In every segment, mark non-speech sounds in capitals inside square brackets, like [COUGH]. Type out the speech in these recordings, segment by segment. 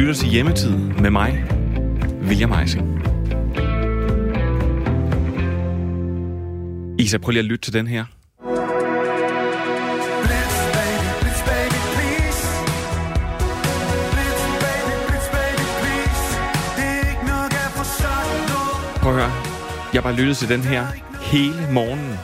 lytter til Hjemmetid med mig, William Eising. Isa, prøv lige at lytte til den her. Prøv at høre. Jeg har bare lyttet til den her hele morgenen.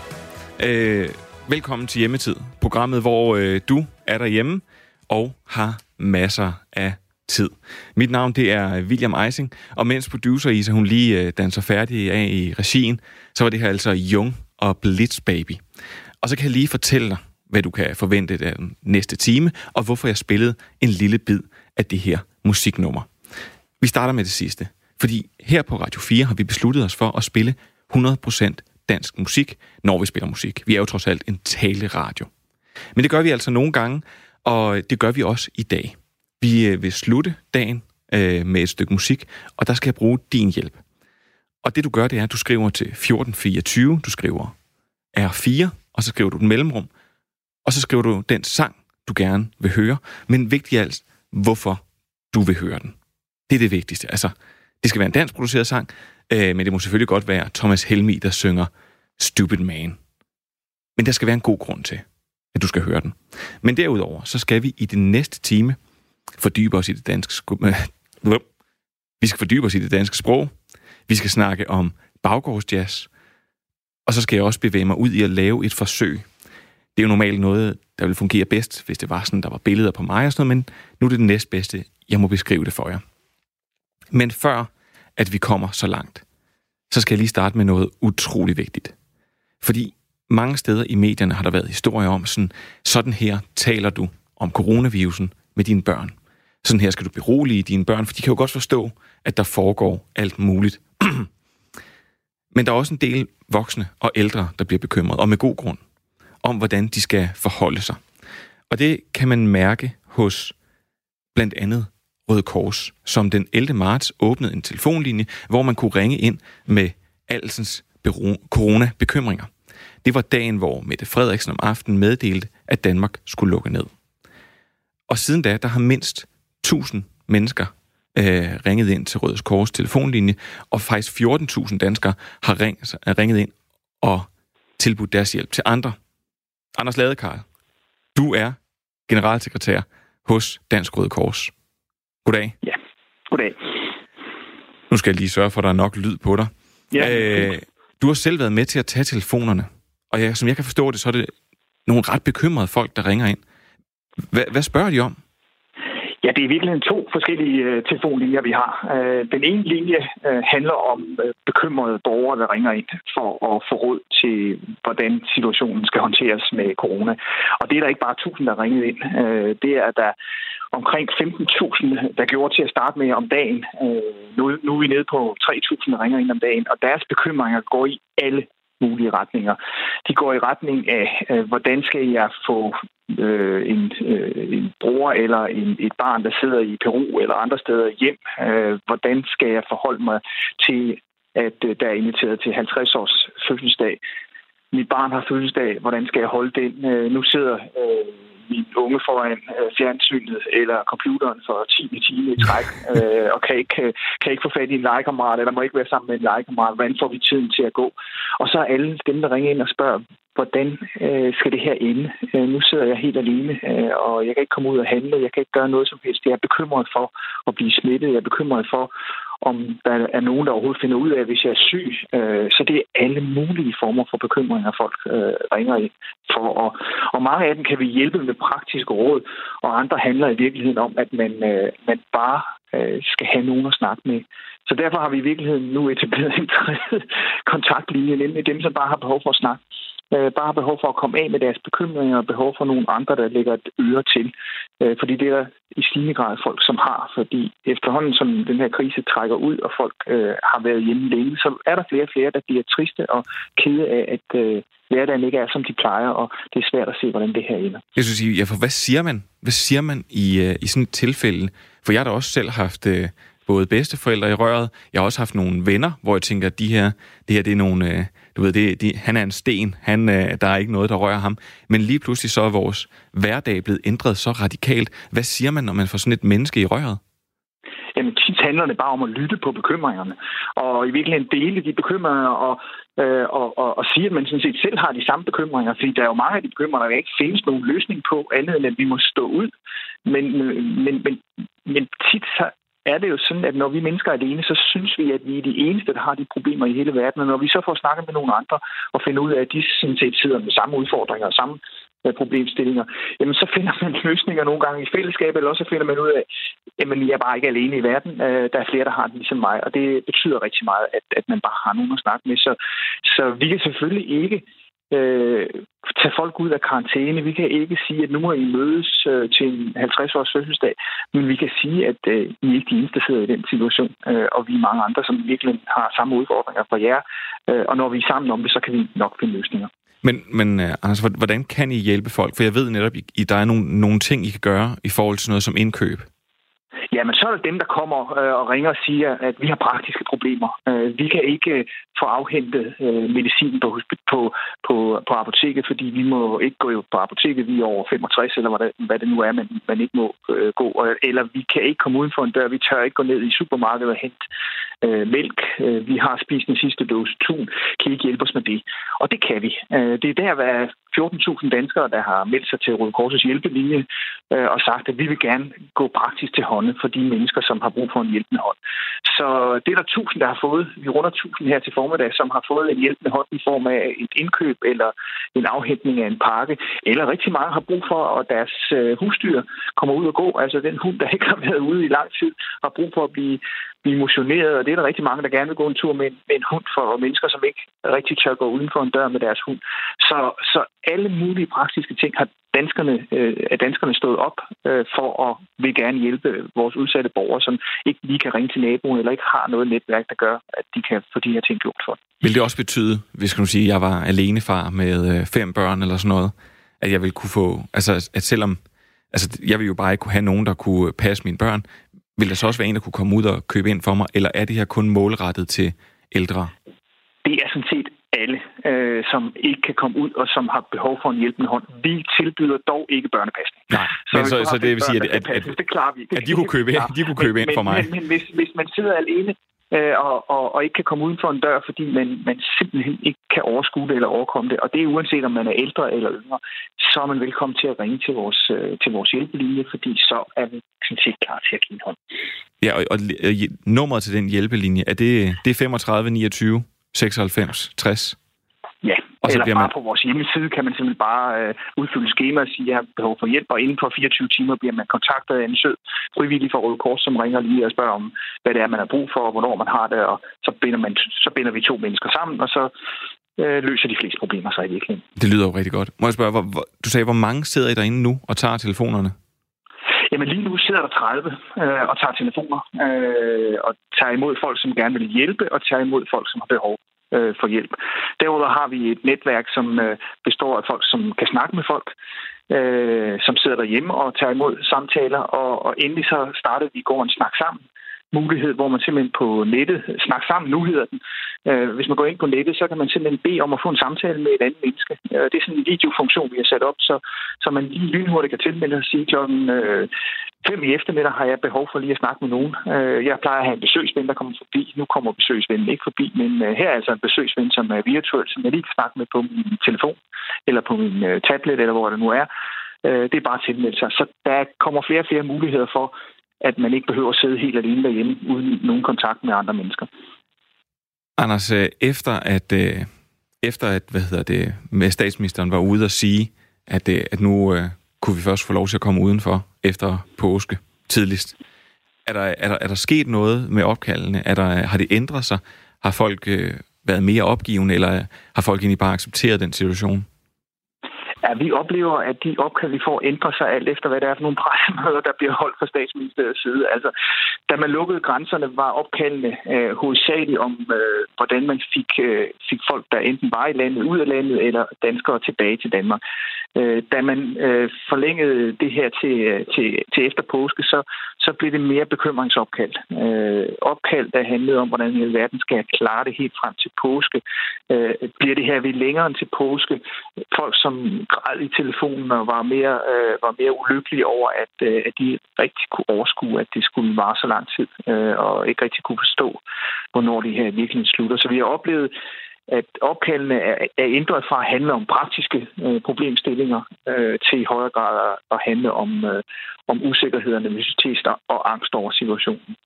Øh, velkommen til Hjemmetid, programmet, hvor øh, du er derhjemme og har masser af tid. Mit navn det er øh, William Eising, og mens producer Isa hun lige øh, danser færdig af i regien, så var det her altså Jung og Blitz Baby. Og så kan jeg lige fortælle dig, hvad du kan forvente den næste time, og hvorfor jeg spillede en lille bid af det her musiknummer. Vi starter med det sidste, fordi her på Radio 4 har vi besluttet os for at spille 100% dansk musik, når vi spiller musik. Vi er jo trods alt en taleradio. Men det gør vi altså nogle gange, og det gør vi også i dag. Vi øh, vil slutte dagen øh, med et stykke musik, og der skal jeg bruge din hjælp. Og det du gør, det er, at du skriver til 1424, du skriver R4, og så skriver du den mellemrum, og så skriver du den sang, du gerne vil høre, men vigtigst alt, hvorfor du vil høre den. Det er det vigtigste. Altså, det skal være en dansk produceret sang, øh, men det må selvfølgelig godt være Thomas Helmi, der synger Stupid Man. Men der skal være en god grund til, at du skal høre den. Men derudover, så skal vi i den næste time fordybe os i det danske... [LAUGHS] Vi skal fordybe os i det danske sprog. Vi skal snakke om baggårdsjazz. Og så skal jeg også bevæge mig ud i at lave et forsøg. Det er jo normalt noget, der vil fungere bedst, hvis det var sådan, der var billeder på mig og sådan noget, men nu er det det næstbedste. Jeg må beskrive det for jer. Men før at vi kommer så langt, så skal jeg lige starte med noget utrolig vigtigt. Fordi mange steder i medierne har der været historier om, sådan, sådan her taler du om coronavirusen med dine børn. Sådan her skal du berolige dine børn, for de kan jo godt forstå, at der foregår alt muligt. [CLEARS THROAT] Men der er også en del voksne og ældre, der bliver bekymret, og med god grund, om hvordan de skal forholde sig. Og det kan man mærke hos blandt andet Røde Kors, som den 11. marts åbnede en telefonlinje, hvor man kunne ringe ind med Alsens corona-bekymringer. Det var dagen, hvor Mette Frederiksen om aftenen meddelte, at Danmark skulle lukke ned. Og siden da, der har mindst 1000 mennesker øh, ringet ind til Røde Kors telefonlinje, og faktisk 14.000 danskere har ring, ringet ind og tilbudt deres hjælp til andre. Anders Ladekarl, du er generalsekretær hos Dansk Røde Kors. Goddag. Ja, goddag. Nu skal jeg lige sørge for, at der er nok lyd på dig. Ja. Øh, du har selv været med til at tage telefonerne, og jeg, som jeg kan forstå det, så er det nogle ret bekymrede folk, der ringer ind. Hvad, hvad spørger de om? Ja, det er i virkeligheden to forskellige øh, telefonlinjer, vi har. Øh, den ene linje øh, handler om øh, bekymrede borgere, der ringer ind for at få råd til, hvordan situationen skal håndteres med corona. Og det er der ikke bare 1000, der ringede ind. Øh, det er der omkring 15.000, der gjorde til at starte med om dagen. Øh, nu, nu er vi nede på 3.000, der ringer ind om dagen, og deres bekymringer går i alle mulige retninger. De går i retning af, øh, hvordan skal jeg få øh, en, øh, en bror eller en, et barn, der sidder i Peru eller andre steder hjem. Øh, hvordan skal jeg forholde mig til, at øh, der er inviteret til 50 års fødselsdag? Mit barn har fødselsdag. Hvordan skal jeg holde den? Øh, nu sidder øh, min unge foran øh, fjernsynet eller computeren for 10 timer i træk, [LAUGHS] øh, og kan ikke, kan ikke få fat i en legekammerat, eller må ikke være sammen med en legekammerat. Hvordan får vi tiden til at gå? Og så er alle dem, der ringer ind og spørger, hvordan øh, skal det her ende? Øh, nu sidder jeg helt alene, øh, og jeg kan ikke komme ud og handle, jeg kan ikke gøre noget som helst. Jeg er bekymret for at blive smittet, jeg er bekymret for, om der er nogen, der overhovedet finder ud af, hvis jeg er syg. Øh, så det er alle mulige former for bekymringer, folk øh, ringer ind for. Og, og mange af dem kan vi hjælpe med praktiske råd, og andre handler i virkeligheden om, at man, øh, man bare øh, skal have nogen at snakke med. Så derfor har vi i virkeligheden nu etableret en [LAUGHS] kontaktlinje, nemlig dem, som bare har behov for at snakke øh, bare har behov for at komme af med deres bekymringer og behov for nogle andre, der lægger et øre til. Øh, fordi det er der i stigende grad folk, som har. Fordi efterhånden, som den her krise trækker ud, og folk øh, har været hjemme længe, så er der flere og flere, der bliver triste og kede af, at øh, hverdagen ikke er, som de plejer, og det er svært at se, hvordan det her ender. Jeg synes, ja, for hvad siger man? Hvad siger man i, øh, i sådan et tilfælde? For jeg har da også selv haft... Øh både bedsteforældre i røret. Jeg har også haft nogle venner, hvor jeg tænker, at de her, det her det er nogle, øh, du ved, det, de, han er en sten, han, øh, der er ikke noget, der rører ham. Men lige pludselig så er vores hverdag blevet ændret så radikalt. Hvad siger man, når man får sådan et menneske i røret? handler det bare om at lytte på bekymringerne, og i virkeligheden dele de bekymringer, og, øh, og, og, og sige, at man sådan set selv har de samme bekymringer, fordi der er jo mange af de bekymringer, der ikke findes nogen løsning på, andet end at vi må stå ud. Men, øh, men, men, men tit så er det jo sådan, at når vi mennesker er alene, så synes vi, at vi er de eneste, der har de problemer i hele verden. Og når vi så får snakket med nogle andre og finder ud af, at de sådan set sidder med samme udfordringer og samme øh, problemstillinger, jamen så finder man [LAUGHS] løsninger nogle gange i fællesskab, eller også finder man ud af, at jeg er bare ikke alene i verden. Øh, der er flere, der har det ligesom mig, og det betyder rigtig meget, at, at man bare har nogen at snakke med. Så, så vi kan selvfølgelig ikke øh, tage folk ud af karantæne. Vi kan ikke sige, at nu må I mødes øh, til en 50-års fødselsdag, men vi kan sige, at øh, I er ikke de eneste, der sidder i den situation, øh, og vi er mange andre, som virkelig har samme udfordringer for jer. Øh, og når vi er sammen om det, så kan vi nok finde løsninger. Men, men øh, Anders, hvordan kan I hjælpe folk? For jeg ved netop, at der er nogle, nogle ting, I kan gøre i forhold til noget som indkøb. Jamen, så er det dem, der kommer øh, og ringer og siger, at vi har praktiske problemer. Øh, vi kan ikke øh, få afhentet medicin på, på, på, på apoteket, fordi vi må ikke gå på apoteket, vi er over 65, eller hvad det, hvad det nu er, man, man ikke må øh, gå. Eller vi kan ikke komme uden for en dør, vi tør ikke gå ned i supermarkedet og hente øh, mælk. Vi har spist den sidste dose tun. Kan I ikke hjælpe os med det? Og det kan vi. Det er der, hvad 14.000 danskere, der har meldt sig til Røde Korsets hjælpelinje øh, og sagt, at vi vil gerne gå praktisk til hånden for de mennesker, som har brug for en hjælpende hånd. Så det er der tusind, der har fået. Vi runder tusind her til formiddag, som har fået en hjælpende hånd i form af et indkøb eller en afhentning af en pakke. Eller rigtig mange har brug for, at deres øh, husdyr kommer ud og gå. Altså den hund, der ikke har været ude i lang tid, har brug for at blive blive motioneret, og det er der rigtig mange, der gerne vil gå en tur med, med en hund for mennesker, som ikke rigtig tør gå uden for en dør med deres hund. Så, så alle mulige praktiske ting har danskerne, øh, er danskerne stået op øh, for at vil gerne hjælpe vores udsatte borgere, som ikke lige kan ringe til naboen, eller ikke har noget netværk, der gør, at de kan få de her ting gjort for Vil det også betyde, hvis kan du sige, at jeg var alenefar med øh, fem børn eller sådan noget, at jeg vil kunne få, altså at selvom Altså, jeg vil jo bare ikke kunne have nogen, der kunne passe mine børn, vil der så også være en, der kunne komme ud og købe ind for mig, eller er det her kun målrettet til ældre? Det er sådan set alle, øh, som ikke kan komme ud og som har behov for en hjælpende hånd. Vi tilbyder dog ikke børnepasning. Nej, [LAUGHS] så, men så, så det vil sige, at, at, at, det klarer vi. Det, at de kunne købe, de kunne købe men, ind for mig. Men, men hvis, hvis man sidder alene øh, og, og, og ikke kan komme uden for en dør, fordi man, man simpelthen ikke kan overskue det eller overkomme det, og det er uanset om man er ældre eller yngre, så er man velkommen til at ringe til vores, øh, til vores hjælpelinje, fordi så er vi sådan set klar til at give en hånd. Ja, og, og, og nummeret til den hjælpelinje, er det, det er 35 29 96 60? Og så eller bare man... på vores hjemmeside kan man simpelthen bare øh, udfylde skema og sige, at jeg har behov for hjælp, og inden for 24 timer bliver man kontaktet af en sød frivillig fra Røde Kors, som ringer lige og spørger om, hvad det er, man har brug for, og hvornår man har det, og så binder, man, så binder vi to mennesker sammen, og så øh, løser de fleste problemer sig i virkeligheden. Det lyder jo rigtig godt. Må jeg spørge, hvor, hvor, du sagde, hvor mange sidder I derinde nu og tager telefonerne? Jamen lige nu sidder der 30 øh, og tager telefoner øh, og tager imod folk, som gerne vil hjælpe, og tager imod folk, som har behov øh, for hjælp. Derudover har vi et netværk, som øh, består af folk, som kan snakke med folk, øh, som sidder derhjemme og tager imod samtaler, og, og endelig så startede vi i går en snak sammen, mulighed, hvor man simpelthen på nettet, snak sammen, nu hedder den. Øh, hvis man går ind på nettet, så kan man simpelthen bede om at få en samtale med et andet menneske. Øh, det er sådan en videofunktion, vi har sat op, så, så man lige lynhurtigt kan tilmelde og sige klokken øh, fem i eftermiddag har jeg behov for lige at snakke med nogen. Øh, jeg plejer at have en besøgsven, der kommer forbi. Nu kommer besøgsvennen ikke forbi, men øh, her er altså en besøgsven, som er virtuel, som jeg lige kan snakke med på min telefon, eller på min øh, tablet, eller hvor det nu er. Øh, det er bare at tilmelde sig. Så der kommer flere og flere muligheder for, at man ikke behøver at sidde helt alene derhjemme uden nogen kontakt med andre mennesker. Anders, øh, efter at, øh, efter at hvad hedder det, med statsministeren var ude og sige, at, øh, at nu uh, kunne vi først få lov til at komme udenfor efter påske tidligst. Er der, er der, er der sket noget med opkaldene? Er der, har det ændret sig? Har folk uh, været mere opgivende, eller har folk egentlig bare accepteret den situation? Ja, vi oplever, at de opkald, vi får, ændrer sig alt efter, hvad det er for nogle pressemøder, der bliver holdt fra statsministeriets side. Altså, da man lukkede grænserne, var opkaldene øh, hovedsageligt om, øh, hvordan man fik, øh, fik folk, der enten var i landet, ud af landet, eller danskere tilbage til Danmark. Øh, da man øh, forlængede det her til, øh, til, til efter påske, så, så blev det mere bekymringsopkald. Øh, opkald, der handlede om, hvordan hele verden skal klare det helt frem til påske. Øh, bliver det her ved længere end til påske? Folk, som græd i telefonen og var mere, øh, var mere ulykkelige over, at, øh, at de rigtig kunne overskue, at det skulle vare så lang tid, øh, og ikke rigtig kunne forstå, hvornår det her virkelig slutter. Så vi har oplevet, at opkaldene er, er ændret fra at handle om praktiske øh, problemstillinger øh, til i højere grad at, at handle om, øh, om usikkerheder, nervøsitet og angst over situationen.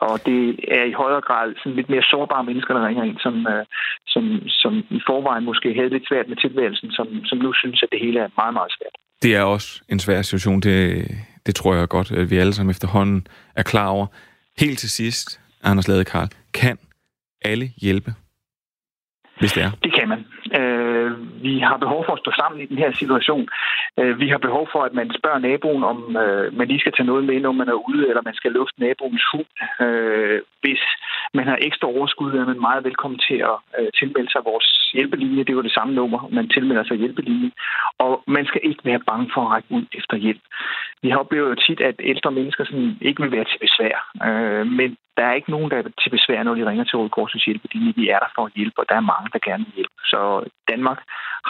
Og det er i højere grad sådan lidt mere sårbare mennesker, der ringer ind, som, øh, som, som i forvejen måske havde lidt svært med tilværelsen, som, som nu synes, at det hele er meget, meget svært. Det er også en svær situation. Det, det tror jeg godt, at vi alle sammen efterhånden er klar over. Helt til sidst, Anders Lade Karl, kan alle hjælpe? Hvis det er. Det kan man. Øh, vi har behov for at stå sammen i den her situation. Øh, vi har behov for, at man spørger naboen, om øh, man lige skal tage noget med, når man er ude, eller man skal lufte naboens hund. Øh, hvis man har ekstra overskud, er man meget velkommen til at øh, tilmelde sig vores hjælpelinje. Det er jo det samme nummer, man tilmelder sig hjælpelinje. Og man skal ikke være bange for at række ud efter hjælp. Vi har oplevet jo tit, at ældre mennesker sådan ikke vil være til besvær. Øh, men der er ikke nogen, der er til besvær, når de ringer til Røde Korsets hjælpelinje. Vi er der for at hjælpe, og der er mange, der gerne vil hjælpe. Så Danmark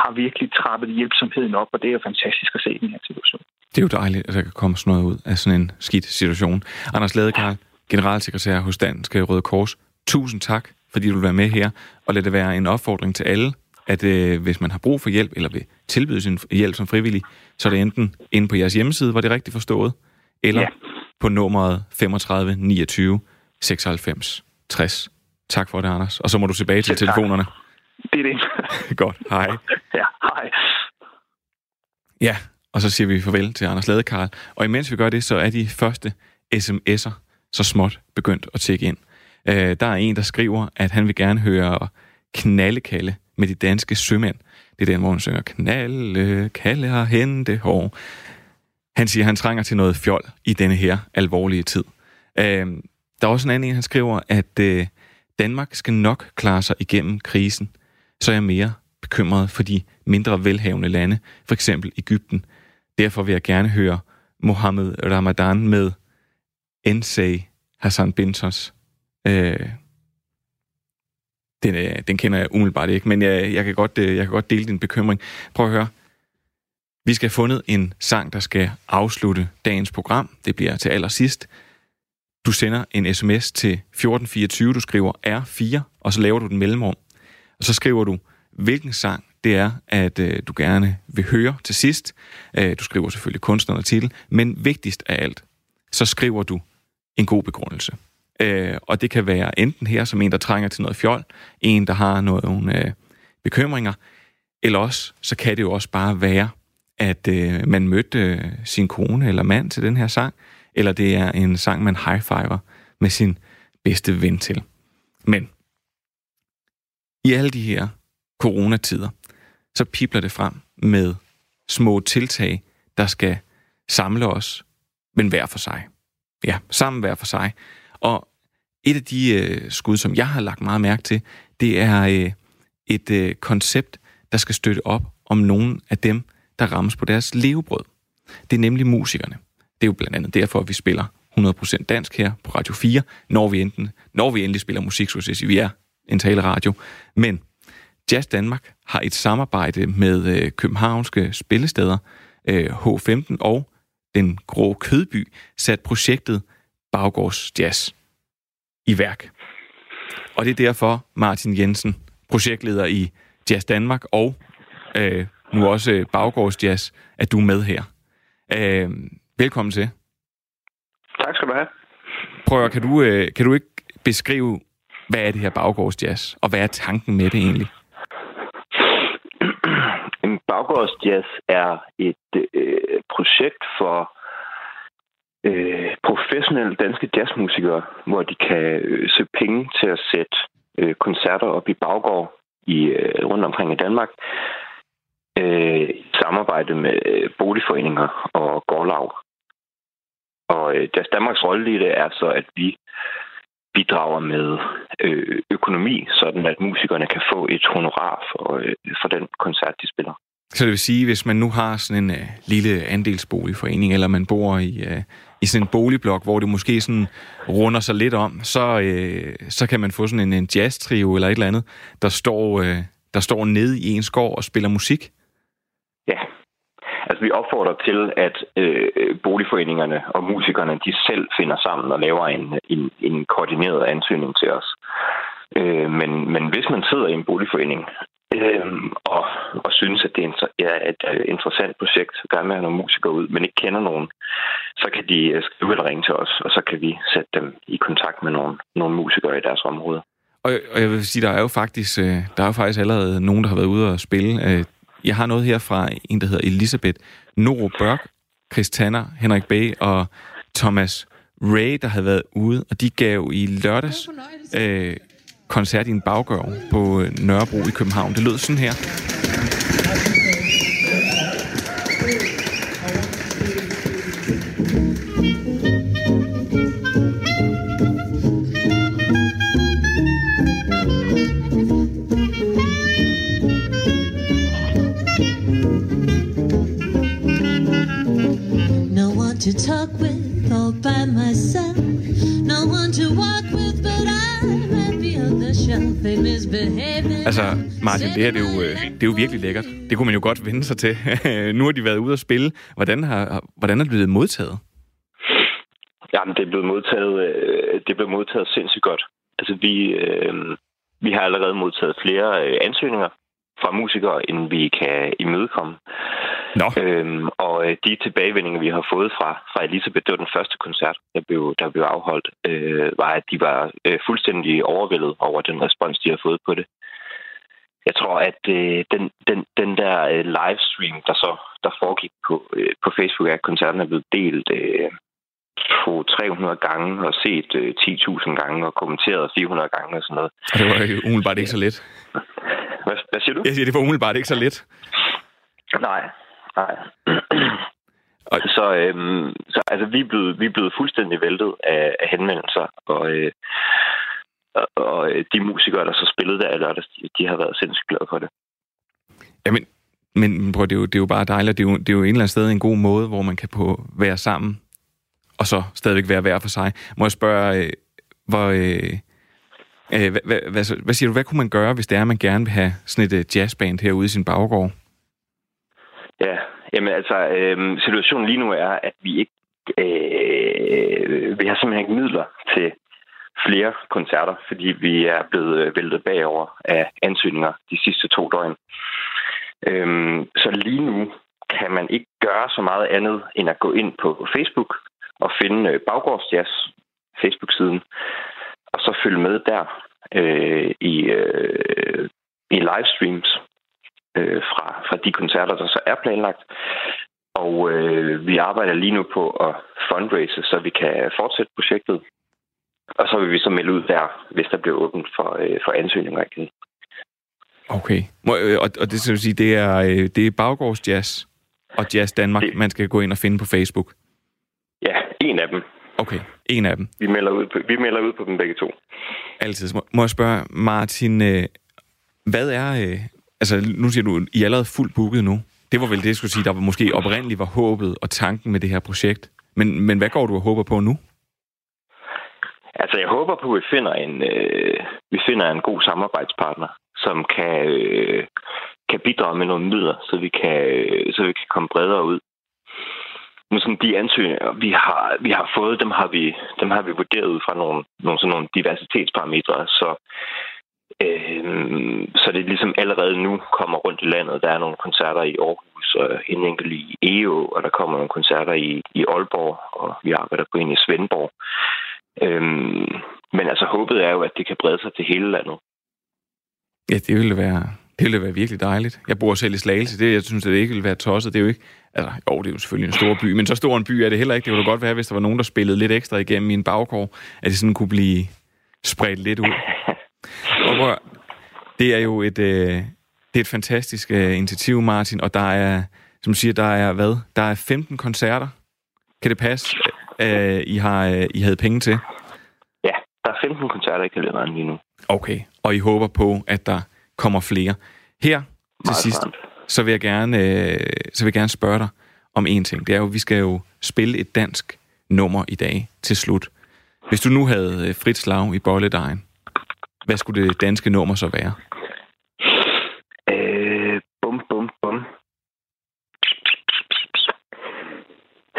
har virkelig trappet hjælpsomheden op, og det er jo fantastisk at se den her situation. Det er jo dejligt, at der kan komme sådan noget ud af sådan en skidt situation. Anders Ladekarl, generalsekretær hos Dansk Røde Kors. Tusind tak, fordi du vil være med her, og lad det være en opfordring til alle, at øh, hvis man har brug for hjælp, eller vil tilbyde sin hjælp som frivillig, så er det enten inde på jeres hjemmeside, hvor det er rigtigt forstået, eller ja. på nummeret 35 29 96 60. Tak for det, Anders. Og så må du tilbage til ja, telefonerne. Det er det. [LAUGHS] Godt. Hej. Ja, hej. Ja, og så siger vi farvel til Anders Ladekarl. Og imens vi gør det, så er de første sms'er så småt begyndt at tjekke ind. Øh, der er en, der skriver, at han vil gerne høre knallekalde med de danske sømænd. Det er den, hvor han synger knalle, kalde har hente hår. Han siger, at han trænger til noget fjol i denne her alvorlige tid. Øh, der er også en anden, han skriver, at øh, Danmark skal nok klare sig igennem krisen. Så er jeg mere bekymret for de mindre velhavende lande, for eksempel Ægypten. Derfor vil jeg gerne høre Mohammed Ramadan med Ensay Hassan Bintos. Øh, den, øh, den kender jeg umiddelbart ikke, men jeg, jeg, kan godt, øh, jeg kan godt dele din bekymring. Prøv at høre. Vi skal have fundet en sang, der skal afslutte dagens program. Det bliver til allersidst. Du sender en sms til 1424, du skriver R4, og så laver du den mellemrum. Og så skriver du, hvilken sang det er, at øh, du gerne vil høre til sidst. Øh, du skriver selvfølgelig kunstner og titel, men vigtigst af alt, så skriver du en god begrundelse. Øh, og det kan være enten her som en, der trænger til noget fjol, en, der har nogle øh, bekymringer, eller også, så kan det jo også bare være, at øh, man mødte øh, sin kone eller mand til den her sang, eller det er en sang, man high-fiver med sin bedste ven til. Men i alle de her coronatider, så pipler det frem med små tiltag, der skal samle os, men hver for sig. Ja, sammen hver for sig. Og et af de øh, skud, som jeg har lagt meget mærke til, det er øh, et øh, koncept, der skal støtte op om nogen af dem, der rammes på deres levebrød. Det er nemlig musikerne. Det er jo blandt andet derfor, at vi spiller 100% dansk her på Radio 4, når vi, enten, når vi endelig spiller musik, så vi er en taleradio. Men Jazz Danmark har et samarbejde med øh, københavnske spillesteder øh, H15 og den grå kødby sat projektet Baggårds Jazz i værk. Og det er derfor Martin Jensen, projektleder i Jazz Danmark og øh, nu også Baggårds Jazz, at du er med her. Øh, velkommen til. Tak skal du have. Prøv at, kan du, øh, kan du ikke beskrive, hvad er det her Baggårds Jazz, og hvad er tanken med det egentlig? [CLEARS THROAT] En Baggårdsjazz er et øh, projekt for øh, professionelle danske jazzmusikere, hvor de kan øh, søge penge til at sætte øh, koncerter op i baggård i, øh, rundt omkring i Danmark øh, i samarbejde med øh, boligforeninger og gårdlag. Og øh, Jazz Danmarks rolle i det er så, at vi bidrager med øh, økonomi, sådan at musikerne kan få et honorar for, øh, for den koncert, de spiller. Så det vil sige, hvis man nu har sådan en uh, lille andelsboligforening, eller man bor i, uh, i sådan en boligblok, hvor det måske sådan runder sig lidt om, så, uh, så kan man få sådan en, en jazz-trio eller et eller andet, der står, uh, der står nede i en skov og spiller musik? Ja. Altså, vi opfordrer til, at øh, boligforeningerne og musikerne, de selv finder sammen og laver en, en, en koordineret ansøgning til os. Øh, men, men hvis man sidder i en boligforening øh, og, og synes, at det er ja, et øh, interessant projekt, så gerne med have nogle musikere ud, men ikke kender nogen, så kan de øh, skrive eller ringe til os, og så kan vi sætte dem i kontakt med nogle, nogle musikere i deres område. Og, og jeg vil sige, der er jo faktisk, øh, der er jo faktisk allerede nogen, der har været ude og spille. Jeg har noget her fra en, der hedder Elisabeth Noro Børk, Chris Tanner, Henrik Bay og Thomas Ray, der havde været ude, og de gav i lørdags øh, koncert i en baggård på Nørrebro i København. Det lød sådan her. Altså, Martin, det her det er, jo, øh, det er jo virkelig lækkert. Det kunne man jo godt vende sig til. [LAUGHS] nu har de været ude at spille. Hvordan har, hvordan er det blevet modtaget? Jamen, det er blevet modtaget, øh, det er blevet modtaget sindssygt godt. Altså, vi, øh, vi har allerede modtaget flere øh, ansøgninger fra musikere, end vi kan imødekomme. Nå. Øhm, og øh, de tilbagevendinger, vi har fået fra, fra Elisabeth, det var den første koncert, der blev, der blev afholdt, øh, var, at de var øh, fuldstændig overvældet over den respons, de har fået på det. Jeg tror, at øh, den, den, den der øh, livestream, der så der foregik på, øh, på Facebook, at koncerten er blevet delt øh, 200-300 gange og set øh, 10.000 gange og kommenteret 400 gange og sådan noget. Og det var jo umiddelbart ikke så let. Hvad, hvad siger du? Jeg siger, det var umiddelbart ikke så let. Nej, nej. Og så, øhm, så altså, vi, er blevet, vi er blevet fuldstændig væltet af, af henvendelser, og, øh, og, og de musikere, der så spillede der lørdags, de, de har været sindssygt glade for det. Jamen, men prøv, det, er jo, det er jo bare dejligt. Det er jo, det er jo en eller anden sted en god måde, hvor man kan på være sammen, og så stadigvæk være hver for sig. Må jeg spørge, øh, hvor... Øh, øh, hvad, hvad, hvad, hvad siger du, hvad kunne man gøre, hvis det er, at man gerne vil have sådan et øh, jazzband herude i sin baggård? Ja, jamen altså, øh, situationen lige nu er, at vi ikke øh, vi har simpelthen ikke midler til flere koncerter, fordi vi er blevet øh, væltet bagover af ansøgninger de sidste to døgn. Øhm, så lige nu kan man ikke gøre så meget andet end at gå ind på Facebook og finde øh, Baggårdsjazz Facebook-siden, og så følge med der øh, i, øh, i livestreams øh, fra, fra de koncerter, der så er planlagt. Og øh, vi arbejder lige nu på at fundraise, så vi kan fortsætte projektet. Og så vil vi så melde ud der, hvis der bliver åbent for, øh, for ansøgninger igen. Okay. Øh, og, og det skal sige, det er, øh, det er Baggårdsjazz og Jazz Danmark, det... man skal gå ind og finde på Facebook? En af dem. Okay, en af dem. Vi melder ud på, vi melder ud på dem begge to. Altid. Må jeg spørge, Martin, øh, hvad er... Altså, nu siger du, I er allerede fuldt booket nu. Det var vel det, jeg skulle sige, der var måske oprindeligt var håbet og tanken med det her projekt. Men, men hvad går du og håber på nu? Altså, jeg håber på, at vi finder en, øh, vi finder en god samarbejdspartner, som kan, øh, kan bidrage med nogle midler, så vi kan, øh, så vi kan komme bredere ud. Men sådan de ansøgninger, vi har, vi har fået, dem har vi, dem har vi vurderet ud fra nogle, nogle, sådan nogle diversitetsparametre, så Øh, så det er ligesom allerede nu kommer rundt i landet. Der er nogle koncerter i Aarhus og en enkelt i EO, og der kommer nogle koncerter i, i Aalborg, og vi arbejder på en i Svendborg. Øh, men altså håbet er jo, at det kan brede sig til hele landet. Ja, det ville være, det ville være virkelig dejligt. Jeg bor selv i Slagelse. Det, jeg synes, at det ikke ville være tosset. Det er jo ikke... Altså, jo, det er jo selvfølgelig en stor by, men så stor en by er det heller ikke. Det ville godt være, hvis der var nogen, der spillede lidt ekstra igennem i en bagkår, at det sådan kunne blive spredt lidt ud. Og det er jo et, øh, det er et fantastisk øh, initiativ, Martin, og der er, som siger, der er hvad? Der er 15 koncerter. Kan det passe, øh, I, har, øh, I havde penge til? Ja, der er 15 koncerter i kalenderen lige nu. Okay, og I håber på, at der kommer flere. Her til sidst, så vil, jeg gerne, øh, så vil jeg gerne spørge dig om en ting. Det er jo, vi skal jo spille et dansk nummer i dag til slut. Hvis du nu havde øh, frit slag i bolledejen, hvad skulle det danske nummer så være? Øh, bum, bum, bum.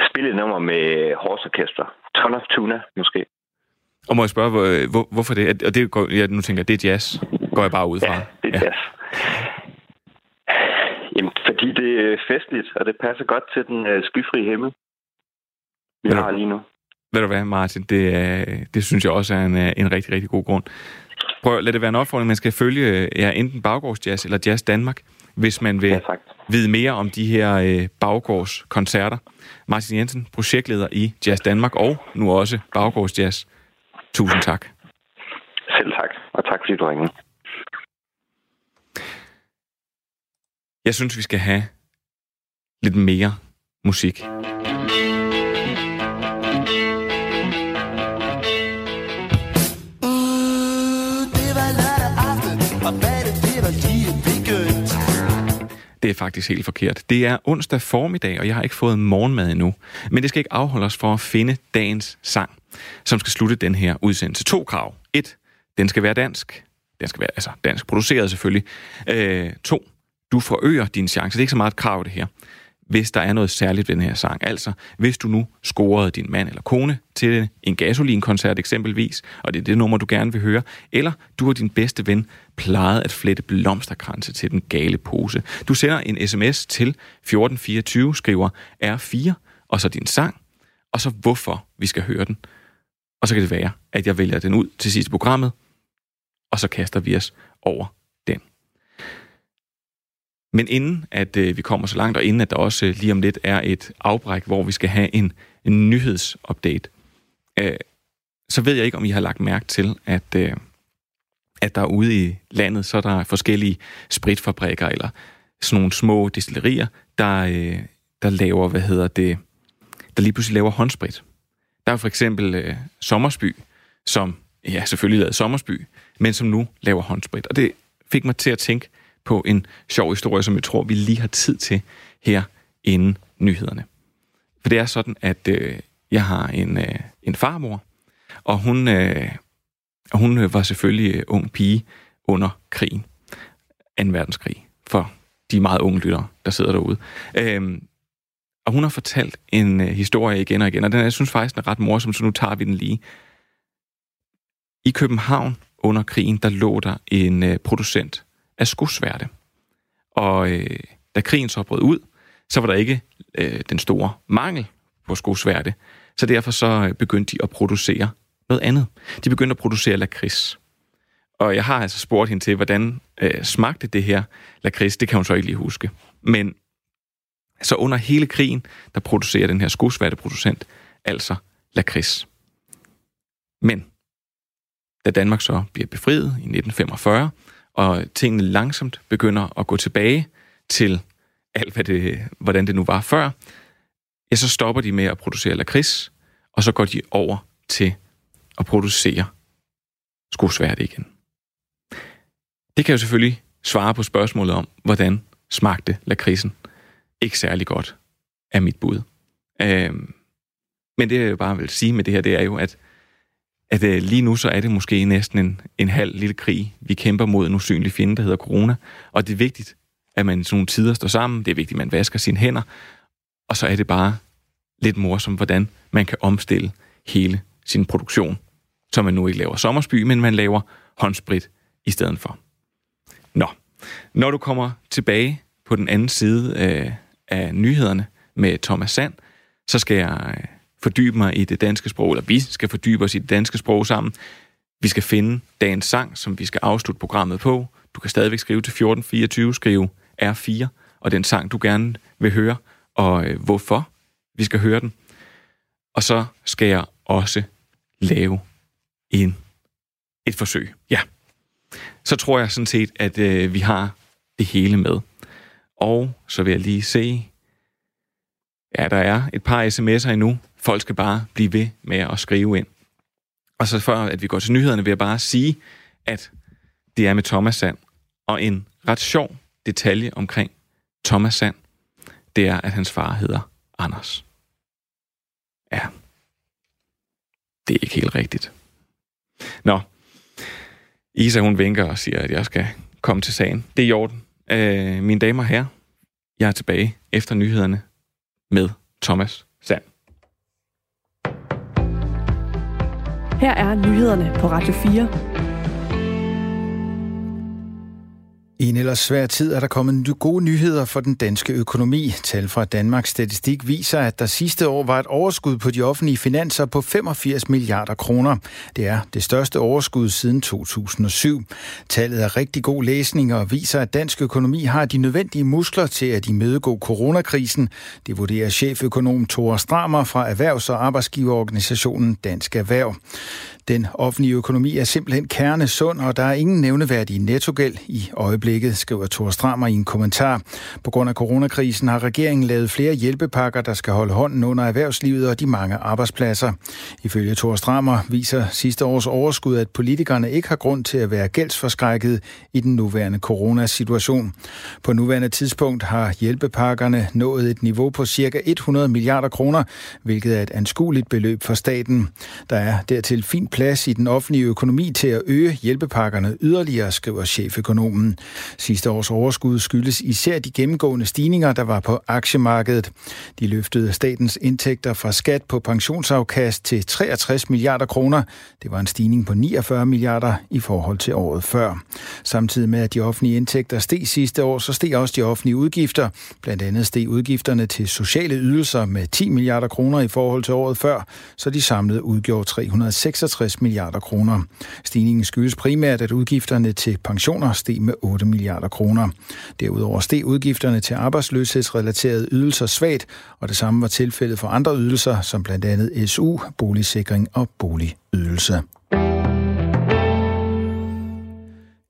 spille et nummer med Horse Orchestra. Ton of Tuna, måske. Og må jeg spørge, hvor, hvor, hvorfor det? Og det går, jeg nu tænker, det er jazz. Går jeg bare ud fra. Ja, det ja. jazz. Jamen, fordi det er festligt, og det passer godt til den uh, skyfri himmel, vi har lige nu. Ved du hvad, Martin? Det, det synes jeg også er en, en rigtig, rigtig god grund. Prøv at lade det være en opfordring. Man skal følge ja, enten Baggårdsjazz eller Jazz Danmark, hvis man vil ja, vide mere om de her øh, baggårdskoncerter. Martin Jensen, projektleder i Jazz Danmark og nu også Baggårdsjazz. Tusind tak. Selv tak, og tak fordi du ringede. Jeg synes, vi skal have lidt mere musik. Det er faktisk helt forkert. Det er onsdag formiddag, og jeg har ikke fået morgenmad endnu. Men det skal ikke afholde os for at finde dagens sang, som skal slutte den her udsendelse. To krav. Et, den skal være dansk. Den skal være altså dansk produceret selvfølgelig. Øh, to, du forøger din chance. Det er ikke så meget et krav, det her hvis der er noget særligt ved den her sang. Altså, hvis du nu scorede din mand eller kone til en gasolinkoncert eksempelvis, og det er det nummer, du gerne vil høre, eller du og din bedste ven plejede at flette blomsterkranse til den gale pose. Du sender en sms til 1424, skriver R4, og så din sang, og så hvorfor vi skal høre den. Og så kan det være, at jeg vælger den ud til sidste programmet, og så kaster vi os over men inden at øh, vi kommer så langt, og inden at der også øh, lige om lidt er et afbræk, hvor vi skal have en, en nyhedsupdate, øh, så ved jeg ikke, om I har lagt mærke til, at, øh, at der ude i landet, så er der forskellige spritfabrikker, eller sådan nogle små destillerier, der, øh, der laver, hvad hedder det, der lige pludselig laver håndsprit. Der er for eksempel øh, Sommersby, som ja, selvfølgelig lavede Sommersby, men som nu laver håndsprit. Og det fik mig til at tænke, på en sjov historie, som jeg tror, vi lige har tid til her inden nyhederne. For det er sådan, at øh, jeg har en, øh, en farmor, og hun, øh, hun øh, var selvfølgelig øh, ung pige under krigen. 2. verdenskrig, for de meget unge lyttere, der sidder derude. Øhm, og hun har fortalt en øh, historie igen og igen, og den jeg synes faktisk, den er ret morsom, så nu tager vi den lige. I København under krigen, der lå der en øh, producent af skosværte. Og øh, da krigen så brød ud, så var der ikke øh, den store mangel på skosværte, så derfor så øh, begyndte de at producere noget andet. De begyndte at producere lakrids. Og jeg har altså spurgt hende til, hvordan øh, smagte det her lakrids. Det kan hun så ikke lige huske. Men så under hele krigen, der producerer den her skosværteproducent altså lakrids. Men da Danmark så bliver befriet i 1945, og tingene langsomt begynder at gå tilbage til alt, hvad det, hvordan det nu var før, ja, så stopper de med at producere lakrids, og så går de over til at producere skosværte igen. Det kan jo selvfølgelig svare på spørgsmålet om, hvordan smagte lakridsen. Ikke særlig godt, er mit bud. Øhm, men det jeg bare vil sige med det her, det er jo, at at øh, lige nu så er det måske næsten en, en halv lille krig, vi kæmper mod en usynlig fjende, der hedder corona. Og det er vigtigt, at man i sådan nogle tider står sammen. Det er vigtigt, at man vasker sine hænder. Og så er det bare lidt morsomt, hvordan man kan omstille hele sin produktion. Så man nu ikke laver sommersby, men man laver håndsprit i stedet for. Nå, når du kommer tilbage på den anden side øh, af nyhederne med Thomas Sand, så skal jeg øh, fordybe mig i det danske sprog, eller vi skal fordybe os i det danske sprog sammen. Vi skal finde dagens sang, som vi skal afslutte programmet på. Du kan stadigvæk skrive til 1424, skrive R4, og den sang, du gerne vil høre, og øh, hvorfor vi skal høre den. Og så skal jeg også lave en, et forsøg. Ja. Så tror jeg sådan set, at øh, vi har det hele med. Og så vil jeg lige se, Ja, der er et par sms'er endnu. Folk skal bare blive ved med at skrive ind. Og så før at vi går til nyhederne, vil jeg bare sige, at det er med Thomas Sand. Og en ret sjov detalje omkring Thomas Sand, det er, at hans far hedder Anders. Ja, det er ikke helt rigtigt. Nå, Isa hun vinker og siger, at jeg skal komme til sagen. Det er i orden. Øh, mine damer og herrer, jeg er tilbage efter nyhederne med Thomas Sand. Her er nyhederne på Radio 4. I en ellers svær tid er der kommet gode nyheder for den danske økonomi. Tal fra Danmarks Statistik viser, at der sidste år var et overskud på de offentlige finanser på 85 milliarder kroner. Det er det største overskud siden 2007. Tallet er rigtig god læsning og viser, at dansk økonomi har de nødvendige muskler til at imødegå coronakrisen. Det vurderer cheføkonom Thor Stramer fra Erhvervs- og Arbejdsgiverorganisationen Dansk Erhverv. Den offentlige økonomi er simpelthen kernesund, og der er ingen nævneværdig nettogæld i øjeblikket, skriver Thor Strammer i en kommentar. På grund af coronakrisen har regeringen lavet flere hjælpepakker, der skal holde hånden under erhvervslivet og de mange arbejdspladser. Ifølge Thor Strammer viser sidste års overskud, at politikerne ikke har grund til at være gældsforskrækket i den nuværende coronasituation. På nuværende tidspunkt har hjælpepakkerne nået et niveau på ca. 100 milliarder kroner, hvilket er et anskueligt beløb for staten. Der er dertil fin plads i den offentlige økonomi til at øge hjælpepakkerne yderligere, skriver cheføkonomen. Sidste års overskud skyldes især de gennemgående stigninger, der var på aktiemarkedet. De løftede statens indtægter fra skat på pensionsafkast til 63 milliarder kroner. Det var en stigning på 49 milliarder i forhold til året før. Samtidig med, at de offentlige indtægter steg sidste år, så steg også de offentlige udgifter. Blandt andet steg udgifterne til sociale ydelser med 10 milliarder kroner i forhold til året før, så de samlede udgjorde 366 milliarder kroner. Stigningen skyldes primært, at udgifterne til pensioner steg med 8 milliarder kroner. Derudover steg udgifterne til arbejdsløshedsrelaterede ydelser svagt, og det samme var tilfældet for andre ydelser, som blandt andet SU, boligsikring og boligydelse.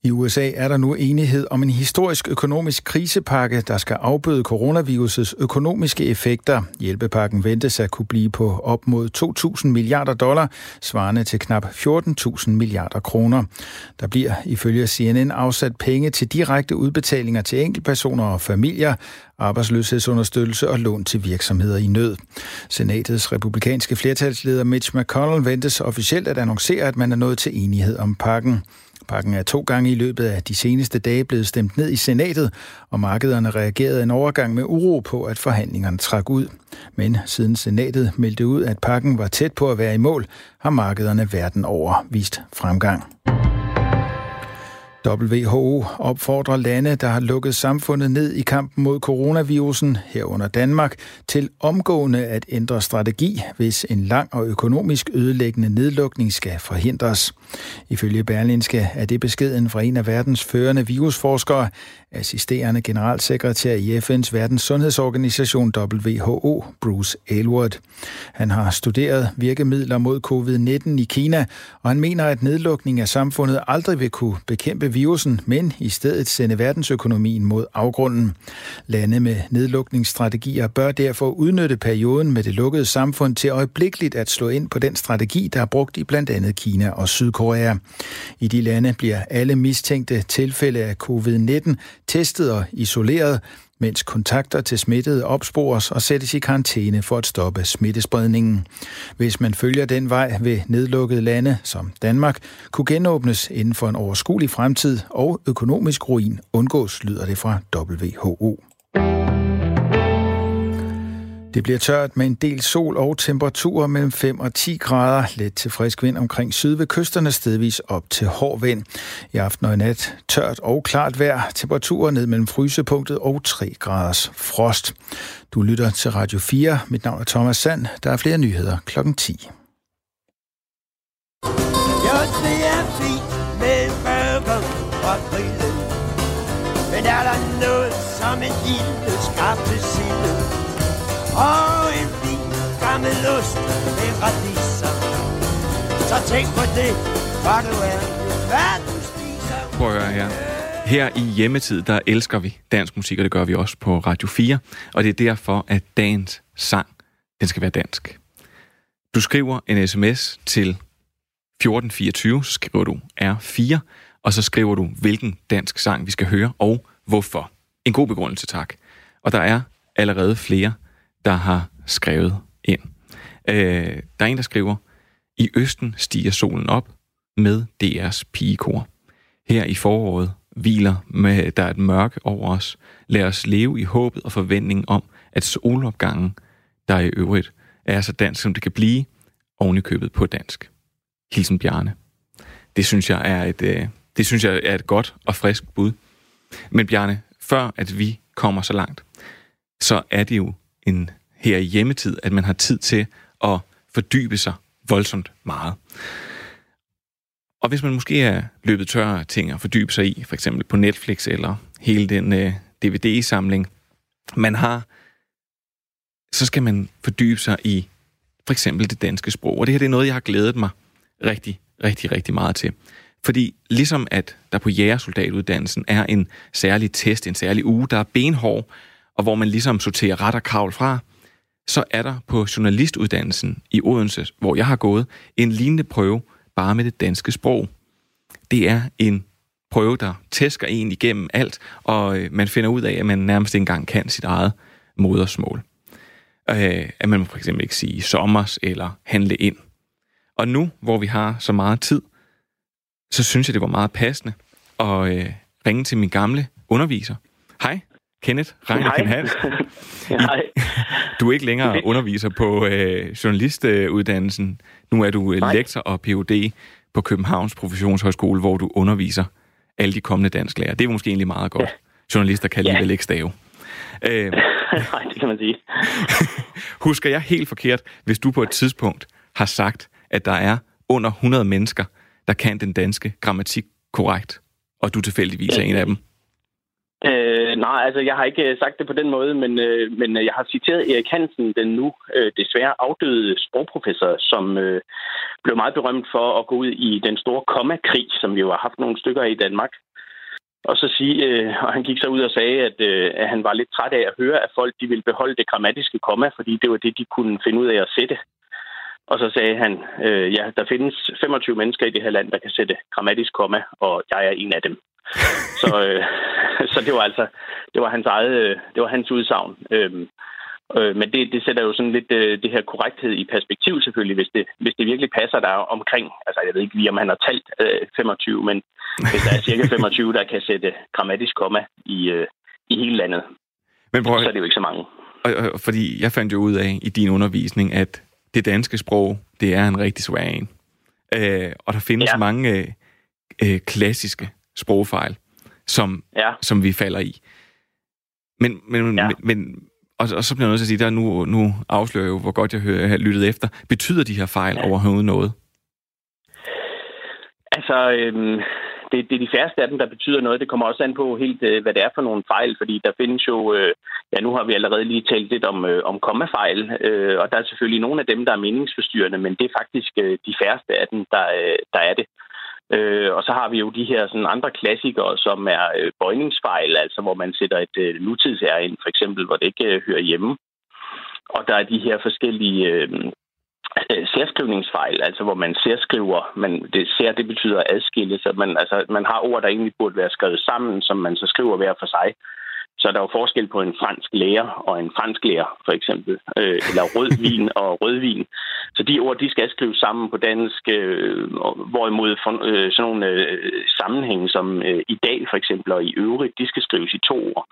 I USA er der nu enighed om en historisk økonomisk krisepakke, der skal afbøde coronavirusets økonomiske effekter. Hjælpepakken ventes at kunne blive på op mod 2.000 milliarder dollar, svarende til knap 14.000 milliarder kroner. Der bliver ifølge CNN afsat penge til direkte udbetalinger til enkeltpersoner og familier, arbejdsløshedsunderstøttelse og lån til virksomheder i nød. Senatets republikanske flertalsleder Mitch McConnell ventes officielt at annoncere, at man er nået til enighed om pakken. Pakken er to gange i løbet af de seneste dage blevet stemt ned i senatet, og markederne reagerede en overgang med uro på, at forhandlingerne trak ud. Men siden senatet meldte ud, at pakken var tæt på at være i mål, har markederne verden over vist fremgang. WHO opfordrer lande, der har lukket samfundet ned i kampen mod coronavirusen, herunder Danmark, til omgående at ændre strategi, hvis en lang og økonomisk ødelæggende nedlukning skal forhindres. Ifølge Berlinske er det beskeden fra en af verdens førende virusforskere, assisterende generalsekretær i FN's verdens sundhedsorganisation WHO, Bruce Aylward. Han har studeret virkemidler mod covid-19 i Kina, og han mener, at nedlukning af samfundet aldrig vil kunne bekæmpe virusen, men i stedet sende verdensøkonomien mod afgrunden. Lande med nedlukningsstrategier bør derfor udnytte perioden med det lukkede samfund til øjeblikkeligt at slå ind på den strategi, der er brugt i blandt andet Kina og Sydkorea. I de lande bliver alle mistænkte tilfælde af covid-19 testet og isoleret, mens kontakter til smittede opspores og sættes i karantæne for at stoppe smittespredningen. Hvis man følger den vej ved nedlukkede lande som Danmark, kunne genåbnes inden for en overskuelig fremtid og økonomisk ruin undgås, lyder det fra WHO. Det bliver tørt med en del sol og temperaturer mellem 5 og 10 grader. Let til frisk vind omkring syd ved kysterne stedvis op til hård vind. I aften og i nat tørt og klart vejr. Temperaturer ned mellem frysepunktet og 3 graders frost. Du lytter til Radio 4. Mit navn er Thomas Sand. Der er flere nyheder klokken 10. Ja, det er fint med burger og grillen. Men er der noget som en lille skabte og en fin gammel ost med radiser. Så tænk på det, for du er hvad du spiser. Prøv at høre her. Her i hjemmetid, der elsker vi dansk musik, og det gør vi også på Radio 4. Og det er derfor, at dagens sang, den skal være dansk. Du skriver en sms til 1424, så skriver du R4, og så skriver du, hvilken dansk sang vi skal høre, og hvorfor. En god begrundelse, tak. Og der er allerede flere, der har skrevet ind. Øh, der er en, der skriver, i Østen stiger solen op med DR's pigekor. Her i foråret hviler med, der er et mørke over os. Lad os leve i håbet og forventningen om, at solopgangen, der i øvrigt er så dansk, som det kan blive, ovenikøbet købet på dansk. Hilsen Bjarne. Det synes jeg er et, øh, det synes jeg er et godt og frisk bud. Men Bjarne, før at vi kommer så langt, så er det jo en her i hjemmetid, at man har tid til at fordybe sig voldsomt meget. Og hvis man måske er løbet tør af ting at fordybe sig i, for eksempel på Netflix eller hele den øh, DVD-samling, man har, så skal man fordybe sig i for eksempel det danske sprog. Og det her det er noget, jeg har glædet mig rigtig, rigtig, rigtig meget til. Fordi ligesom at der på jægersoldatuddannelsen er en særlig test, en særlig uge, der er benhård, og hvor man ligesom sorterer ret og kravl fra, så er der på journalistuddannelsen i Odense, hvor jeg har gået, en lignende prøve, bare med det danske sprog. Det er en prøve, der tæsker en igennem alt, og øh, man finder ud af, at man nærmest ikke engang kan sit eget modersmål. Øh, at man må for eksempel ikke sige sommers eller handle ind. Og nu, hvor vi har så meget tid, så synes jeg, det var meget passende at øh, ringe til min gamle underviser. Hej, Kenneth Reineken Hans. [LAUGHS] Hej. [LAUGHS] Du er ikke længere underviser på øh, journalistuddannelsen. Nu er du øh, lektor og Ph.D. på Københavns Professionshøjskole, hvor du underviser alle de kommende dansklærer. Det er måske egentlig meget godt. Ja. Journalister kan alligevel ja. ikke stave. Øh, [LAUGHS] Nej, det kan man sige. [LAUGHS] husker jeg helt forkert, hvis du på et tidspunkt har sagt, at der er under 100 mennesker, der kan den danske grammatik korrekt, og du tilfældigvis ja. er en af dem? Øh, nej, altså jeg har ikke øh, sagt det på den måde, men, øh, men øh, jeg har citeret Erik Hansen, den nu øh, desværre afdøde sprogprofessor, som øh, blev meget berømt for at gå ud i den store kommakrig, som vi jo har haft nogle stykker i Danmark. Og så sige, øh, og han gik så ud og sagde, at, øh, at han var lidt træt af at høre, at folk de ville beholde det grammatiske komma, fordi det var det, de kunne finde ud af at sætte. Og så sagde han, øh, ja, der findes 25 mennesker i det her land, der kan sætte grammatisk komma, og jeg er en af dem. så, øh, så det var altså det var hans eget, øh, det var hans udsagn. Øh, øh, men det, det sætter jo sådan lidt øh, det her korrekthed i perspektiv selvfølgelig, hvis det, hvis det virkelig passer der omkring. Altså jeg ved ikke lige, om han har talt øh, 25, men hvis der er cirka [LAUGHS] 25, der kan sætte grammatisk komma i, øh, i hele landet, men prøv, så er det jo ikke så mange. Og, og, fordi jeg fandt jo ud af i din undervisning, at det danske sprog, det er en rigtig svær en. Øh, og der findes ja. mange øh, klassiske sprogfejl, som, ja. som vi falder i. Men, men, ja. men, og, og så bliver jeg nødt til at sige, der nu, nu afslører jeg jo, hvor godt jeg hører, jeg har lyttet efter. Betyder de her fejl ja. overhovedet noget? Altså, øhm, det, det er de færreste af dem, der betyder noget. Det kommer også an på helt, øh, hvad det er for nogle fejl, fordi der findes jo, øh, ja nu har vi allerede lige talt lidt om, øh, om kommafejl, øh, og der er selvfølgelig nogle af dem, der er meningsforstyrrende, men det er faktisk øh, de færreste af dem, der, øh, der er det. Øh, og så har vi jo de her sådan andre klassikere, som er øh, bøjningsfejl, altså hvor man sætter et øh, nutidsær ind, for eksempel, hvor det ikke øh, hører hjemme. Og der er de her forskellige øh, øh særskrivningsfejl, altså hvor man særskriver, man, det sær det betyder adskille, så man, altså, man har ord, der egentlig burde være skrevet sammen, som man så skriver hver for sig. Så der er jo forskel på en fransk lærer og en fransk lærer, for eksempel. Øh, eller rødvin [LAUGHS] og rødvin. Så de ord, de skal skrives sammen på dansk, øh, hvorimod for, øh, sådan nogle øh, sammenhænge som øh, i dag, for eksempel, og i øvrigt, de skal skrives i to ord.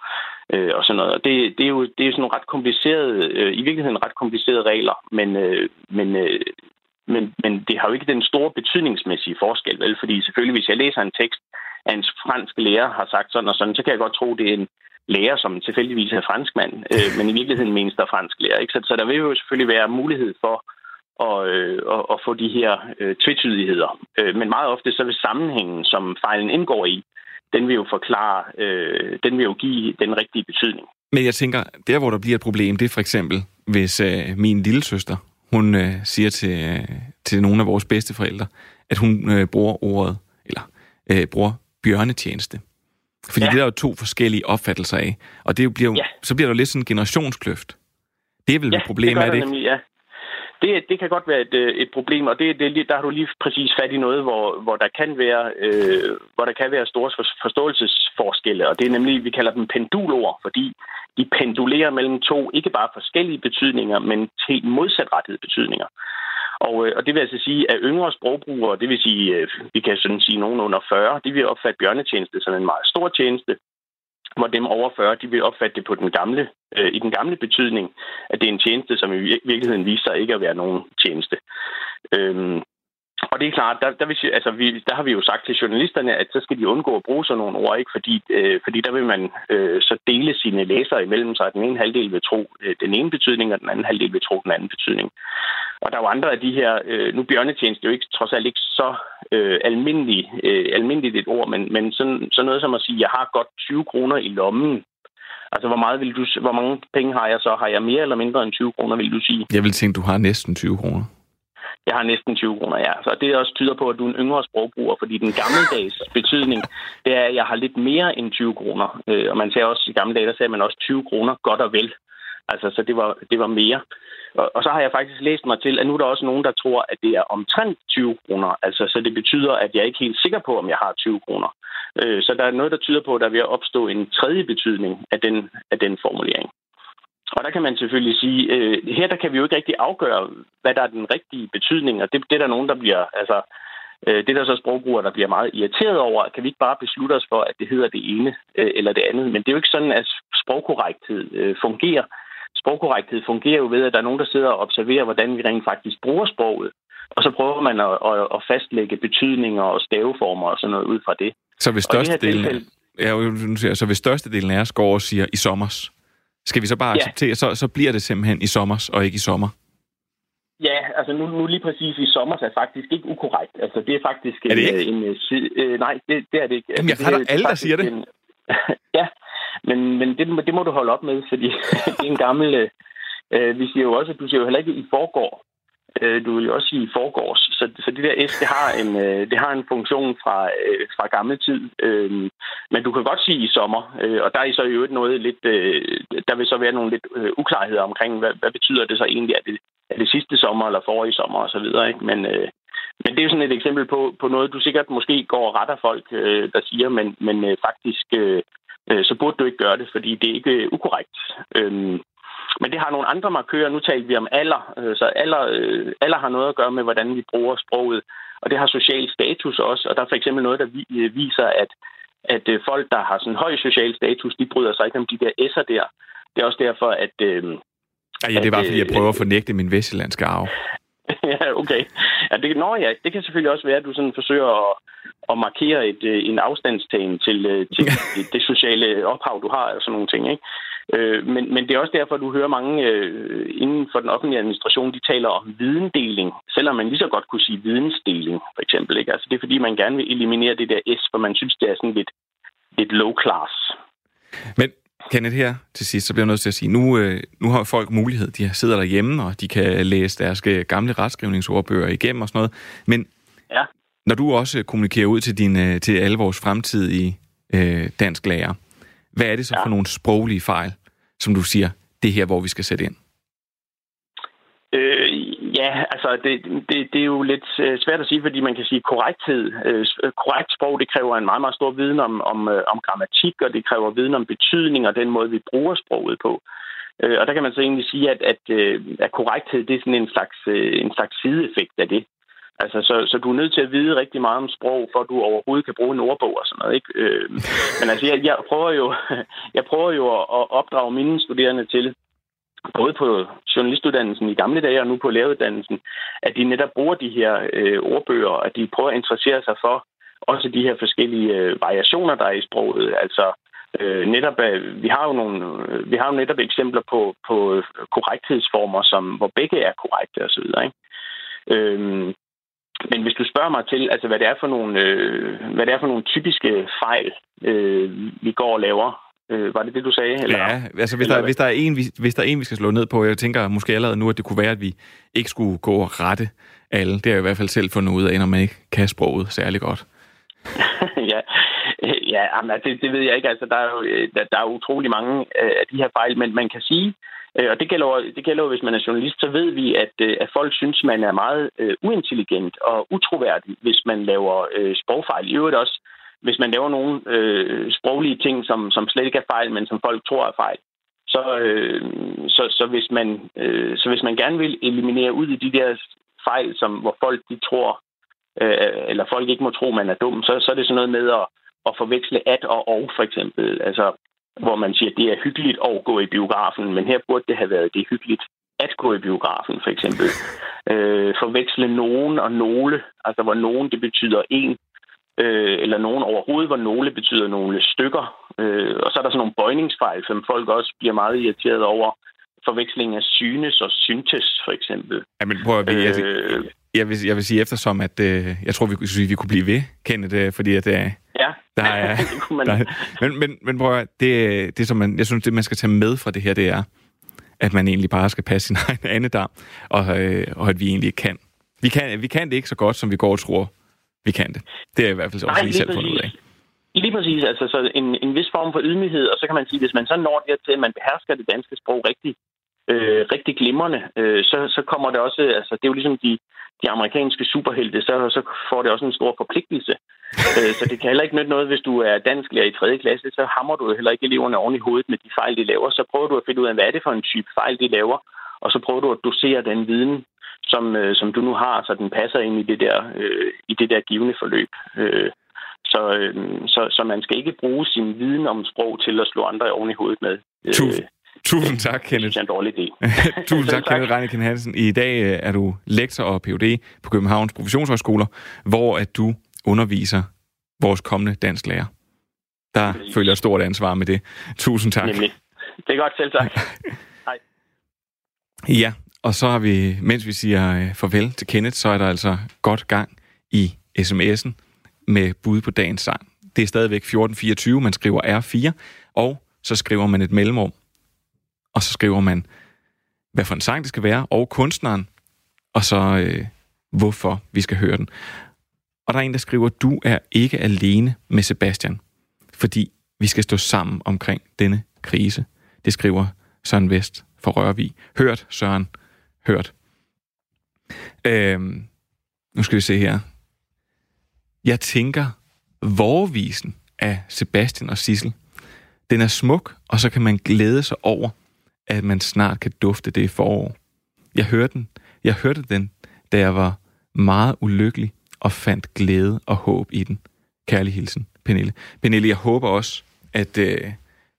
Øh, og sådan noget. Og det, det, er jo det er sådan nogle ret komplicerede, øh, i virkeligheden ret komplicerede regler, men, øh, men øh, men, men det har jo ikke den store betydningsmæssige forskel, vel? Fordi selvfølgelig, hvis jeg læser en tekst, at en fransk lærer har sagt sådan og sådan, så kan jeg godt tro, det er en, lærer, som tilfældigvis er franskmand, øh, men i virkeligheden menes der fransk lærer. Ikke? Så, så der vil jo selvfølgelig være mulighed for at, øh, at, at få de her øh, tvetydigheder. Øh, men meget ofte så vil sammenhængen, som fejlen indgår i, den vil jo forklare, øh, den vil jo give den rigtige betydning. Men jeg tænker, der hvor der bliver et problem, det er for eksempel, hvis øh, min lille søster, hun øh, siger til, øh, til nogle af vores bedsteforældre, at hun øh, bruger ordet, eller øh, bruger bjørnetjeneste. Fordi ja. det er jo to forskellige opfattelser af. Og det bliver, ja. så bliver der jo lidt sådan en generationskløft. Det er vel ja, et problem, det er det ikke? Nemlig, ja. Det, det kan godt være et, øh, et problem, og det, det, der har du lige præcis fat i noget, hvor, hvor, der, kan være, øh, hvor der kan være store forståelsesforskelle, og det er nemlig, vi kalder dem pendulord, fordi de pendulerer mellem to ikke bare forskellige betydninger, men til modsatrettede betydninger. Og, øh, og det vil altså sige, at yngre sprogbrugere, det vil sige, øh, vi kan sådan sige nogen under 40, de vil opfatte bjørnetjeneste som en meget stor tjeneste, hvor dem over 40, de vil opfatte det på den gamle, øh, i den gamle betydning, at det er en tjeneste, som i virkeligheden viser sig ikke at være nogen tjeneste. Øhm, og det er klart, der, der, vil, altså, vi, der har vi jo sagt til journalisterne, at så skal de undgå at bruge sådan nogle ord, ikke? Fordi, øh, fordi der vil man øh, så dele sine læsere imellem sig. Den ene halvdel vil tro øh, den ene betydning, og den anden halvdel vil tro den anden betydning. Og der er jo andre af de her, øh, nu bjørnetjeneste er jo ikke, trods alt ikke så øh, almindelig, øh, almindeligt et ord, men, men sådan, sådan noget som at sige, jeg har godt 20 kroner i lommen. Altså, hvor, meget vil du, hvor mange penge har jeg så? Har jeg mere eller mindre end 20 kroner, vil du sige? Jeg vil tænke, du har næsten 20 kroner. Jeg har næsten 20 kroner, ja. Så det også tyder på, at du er en yngre sprogbruger, fordi den gammeldags [LAUGHS] betydning, det er, at jeg har lidt mere end 20 kroner. Øh, og man sagde også, i gamle dage, der sagde man også 20 kroner godt og vel. Altså, så det var, det var mere. Og, og så har jeg faktisk læst mig til, at nu er der også nogen, der tror, at det er omtrent 20 kroner. Altså, så det betyder, at jeg er ikke helt sikker på, om jeg har 20 kroner. Øh, så der er noget, der tyder på, at der vil opstå en tredje betydning af den, af den formulering. Og der kan man selvfølgelig sige, øh, her der kan vi jo ikke rigtig afgøre, hvad der er den rigtige betydning, og det, det er der nogen, der bliver, altså, øh, det er der så sprogbrugere, der bliver meget irriteret over, kan vi ikke bare beslutte os for, at det hedder det ene øh, eller det andet. Men det er jo ikke sådan, at sprogkorrekthed øh, fungerer. Sprogkorrekthed fungerer jo ved, at der er nogen, der sidder og observerer, hvordan vi rent faktisk bruger sproget. Og så prøver man at, at, at fastlægge betydninger og staveformer og sådan noget ud fra det. Så hvis størstedelen, tilfælde... ja, så hvis størstedelen af os går og siger i sommers, skal vi så bare acceptere, ja. så, så bliver det simpelthen i sommer og ikke i sommer? Ja, altså nu, nu lige præcis i sommer er faktisk ikke ukorrekt. Altså det er faktisk er det ikke? en... en øh, nej, det, det er det ikke. Jamen jeg altså, det, alle, der siger det. En, [LAUGHS] ja, men, men det, det må du holde op med, fordi [LAUGHS] det er en gammel... Øh, vi siger jo også, at du siger jo heller ikke i forgår. Øh, du vil jo også sige forgårs. Så, så det der S, det har en, øh, det har en funktion fra, øh, fra gammel tid. Øh, men du kan godt sige i sommer, øh, og der er så i øvrigt noget lidt, øh, der vil så være nogle lidt øh, uklarheder omkring, hvad, hvad betyder det så egentlig? Er det, er det sidste sommer eller forrige sommer og så videre, ikke? Men, øh, men det er jo sådan et eksempel på, på noget, du sikkert måske går og retter folk, øh, der siger, men, men øh, faktisk, øh, øh, så burde du ikke gøre det, fordi det er ikke øh, ukorrekt. Øh, men det har nogle andre markører. Nu talte vi om alder, øh, så alder, øh, alder har noget at gøre med, hvordan vi bruger sproget. Og det har social status også. Og der er for eksempel noget, der øh, viser, at, at folk, der har sådan høj social status, de bryder sig ikke om de der S'er der. Det er også derfor, at... Øh, ja, det er bare, fordi jeg prøver at fornægte min vestjyllandske arv. [LAUGHS] ja, okay. Ja, det, nå, ja, det kan selvfølgelig også være, at du sådan forsøger at, at markere et, en afstandstagen til, til [LAUGHS] det sociale ophav, du har, og sådan nogle ting. Ikke? Øh, men, men det er også derfor, du hører mange øh, inden for den offentlige administration, de taler om videndeling, selvom man lige så godt kunne sige vidensdeling, for eksempel. Ikke? Altså, det er fordi, man gerne vil eliminere det der S, for man synes, det er sådan lidt, lidt low class. Men Kenneth her til sidst, så bliver jeg nødt til at sige, nu, øh, nu har folk mulighed. De sidder derhjemme, og de kan læse deres øh, gamle retskrivningsordbøger igennem og sådan noget. Men ja. når du også kommunikerer ud til, din, øh, til alle vores fremtidige øh, dansk lærer, hvad er det så ja. for nogle sproglige fejl, som du siger, det her, hvor vi skal sætte ind? Øh, ja, altså det, det, det er jo lidt øh, svært at sige, fordi man kan sige korrekthed. Øh, korrekt sprog, det kræver en meget, meget stor viden om, om, øh, om grammatik, og det kræver viden om betydning og den måde, vi bruger sproget på. Øh, og der kan man så egentlig sige, at, at, at korrekthed det er sådan en slags, en slags sideeffekt af det. Altså, så, så du er nødt til at vide rigtig meget om sprog, for at du overhovedet kan bruge en ordbog og sådan noget. Ikke? Øh, men altså, jeg, jeg, prøver jo, [LAUGHS] jeg prøver jo at, opdrage mine studerende til, både på journalistuddannelsen i gamle dage og nu på læreruddannelsen, at de netop bruger de her øh, ordbøger, og at de prøver at interessere sig for også de her forskellige øh, variationer, der er i sproget. Altså, øh, netop, øh, vi har jo nogle, øh, vi har jo netop eksempler på, på øh, korrekthedsformer, som, hvor begge er korrekte osv. Ikke? Øh, men hvis du spørger mig til, altså, hvad, det er for nogle, øh, hvad det er for nogle typiske fejl, øh, vi går og laver, øh, var det det, du sagde? Eller? Ja, altså hvis der, hvis, der er en, hvis der er en, vi skal slå ned på, jeg tænker måske allerede nu, at det kunne være, at vi ikke skulle gå og rette alle. Det har jeg i hvert fald selv fundet ud af, når man ikke kan sproget særlig godt. [LAUGHS] ja, ja jamen, det, det ved jeg ikke. Altså, der, er jo, der, der er utrolig mange af de her fejl, men man kan sige, Øh, Øh, og det gælder, det gælder hvis man er journalist, så ved vi, at, øh, at folk synes, man er meget øh, uintelligent og utroværdig, hvis man laver øh, sprogfejl. I øvrigt også, hvis man laver nogle øh, sproglige ting, som, som slet ikke er fejl, men som folk tror er fejl. Så, øh, så, så, hvis man, øh, så hvis man gerne vil eliminere ud i de der fejl, som, hvor folk de tror, øh, eller folk ikke må tro, man er dum, så, så er det sådan noget med at, at forveksle at og og, for eksempel. Altså, hvor man siger, at det er hyggeligt at gå i biografen, men her burde det have været, det hyggeligt at gå i biografen, for eksempel. [LAUGHS] Øh, forveksle nogen og nogle, altså hvor nogen det betyder en, øh, eller nogen overhovedet, hvor nogle betyder nogle stykker. Øh, og så er der sådan nogle bøjningsfejl, som folk også bliver meget irriteret over. Forveksling af synes og syntes, for eksempel. Ja, men prøv at, jeg, øh, jeg, vil, jeg vil sige eftersom, at øh, jeg tror, vi, vi kunne blive ved, Kenneth, øh, fordi at, øh, ja. der er... [LAUGHS] man... der, men, men, men prøv at, det, det som man, jeg synes, det man skal tage med fra det her, det er, at man egentlig bare skal passe [LAUGHS] sin egen andedam, og, øh, og at vi egentlig kan. Vi kan, vi kan det ikke så godt, som vi går og tror, vi kan det. Det er i hvert fald også Nej, lige selv fundet ud af. Lige præcis, altså så en, en vis form for ydmyghed, og så kan man sige, hvis man så når det til, at man behersker det danske sprog rigtig, øh, rigtig glimrende, øh, så, så kommer det også, altså det er jo ligesom de, de amerikanske superhelte, så, så får det også en stor forpligtelse. øh, så det kan heller ikke nytte noget, hvis du er dansklærer i 3. klasse, så hammer du heller ikke eleverne oven i hovedet med de fejl, de laver. Så prøver du at finde ud af, hvad er det for en type fejl, de laver, og så prøver du at dosere den viden, som, øh, som du nu har, så den passer ind i det der, øh, i det der givende forløb. Øh, så, øh, så, så man skal ikke bruge sin viden om sprog til at slå andre oven i hovedet med. Øh, Tusind, tusind tak, Kenneth. Det er en dårlig idé. [LAUGHS] [LAUGHS] tusind tak, Kenneth Reinekind Hansen. I dag øh, er du lektor og Ph.D. på Københavns Professionshøjskoler, hvor at du underviser vores kommende dansklærer. Der følger et stort ansvar med det. Tusind tak. Nemlig. Det er godt, selv tak. [LAUGHS] Hej. Ja, og så har vi, mens vi siger øh, farvel til Kenneth, så er der altså godt gang i sms'en med bud på dagens sang. Det er stadigvæk 1424, man skriver R4, og så skriver man et mellemrum, og så skriver man, hvad for en sang det skal være, og kunstneren, og så øh, hvorfor vi skal høre den. Og der er en, der skriver, du er ikke alene med Sebastian, fordi vi skal stå sammen omkring denne krise. Det skriver Søren Vest for Rørvig. Hørt, Søren. Hørt. Øhm, nu skal vi se her. Jeg tænker, vorvisen af Sebastian og Sissel, den er smuk, og så kan man glæde sig over, at man snart kan dufte det forår. Jeg hørte den, jeg hørte den, da jeg var meget ulykkelig og fandt glæde og håb i den. Kærlig hilsen, Pernille. Pernille, jeg håber også, at øh,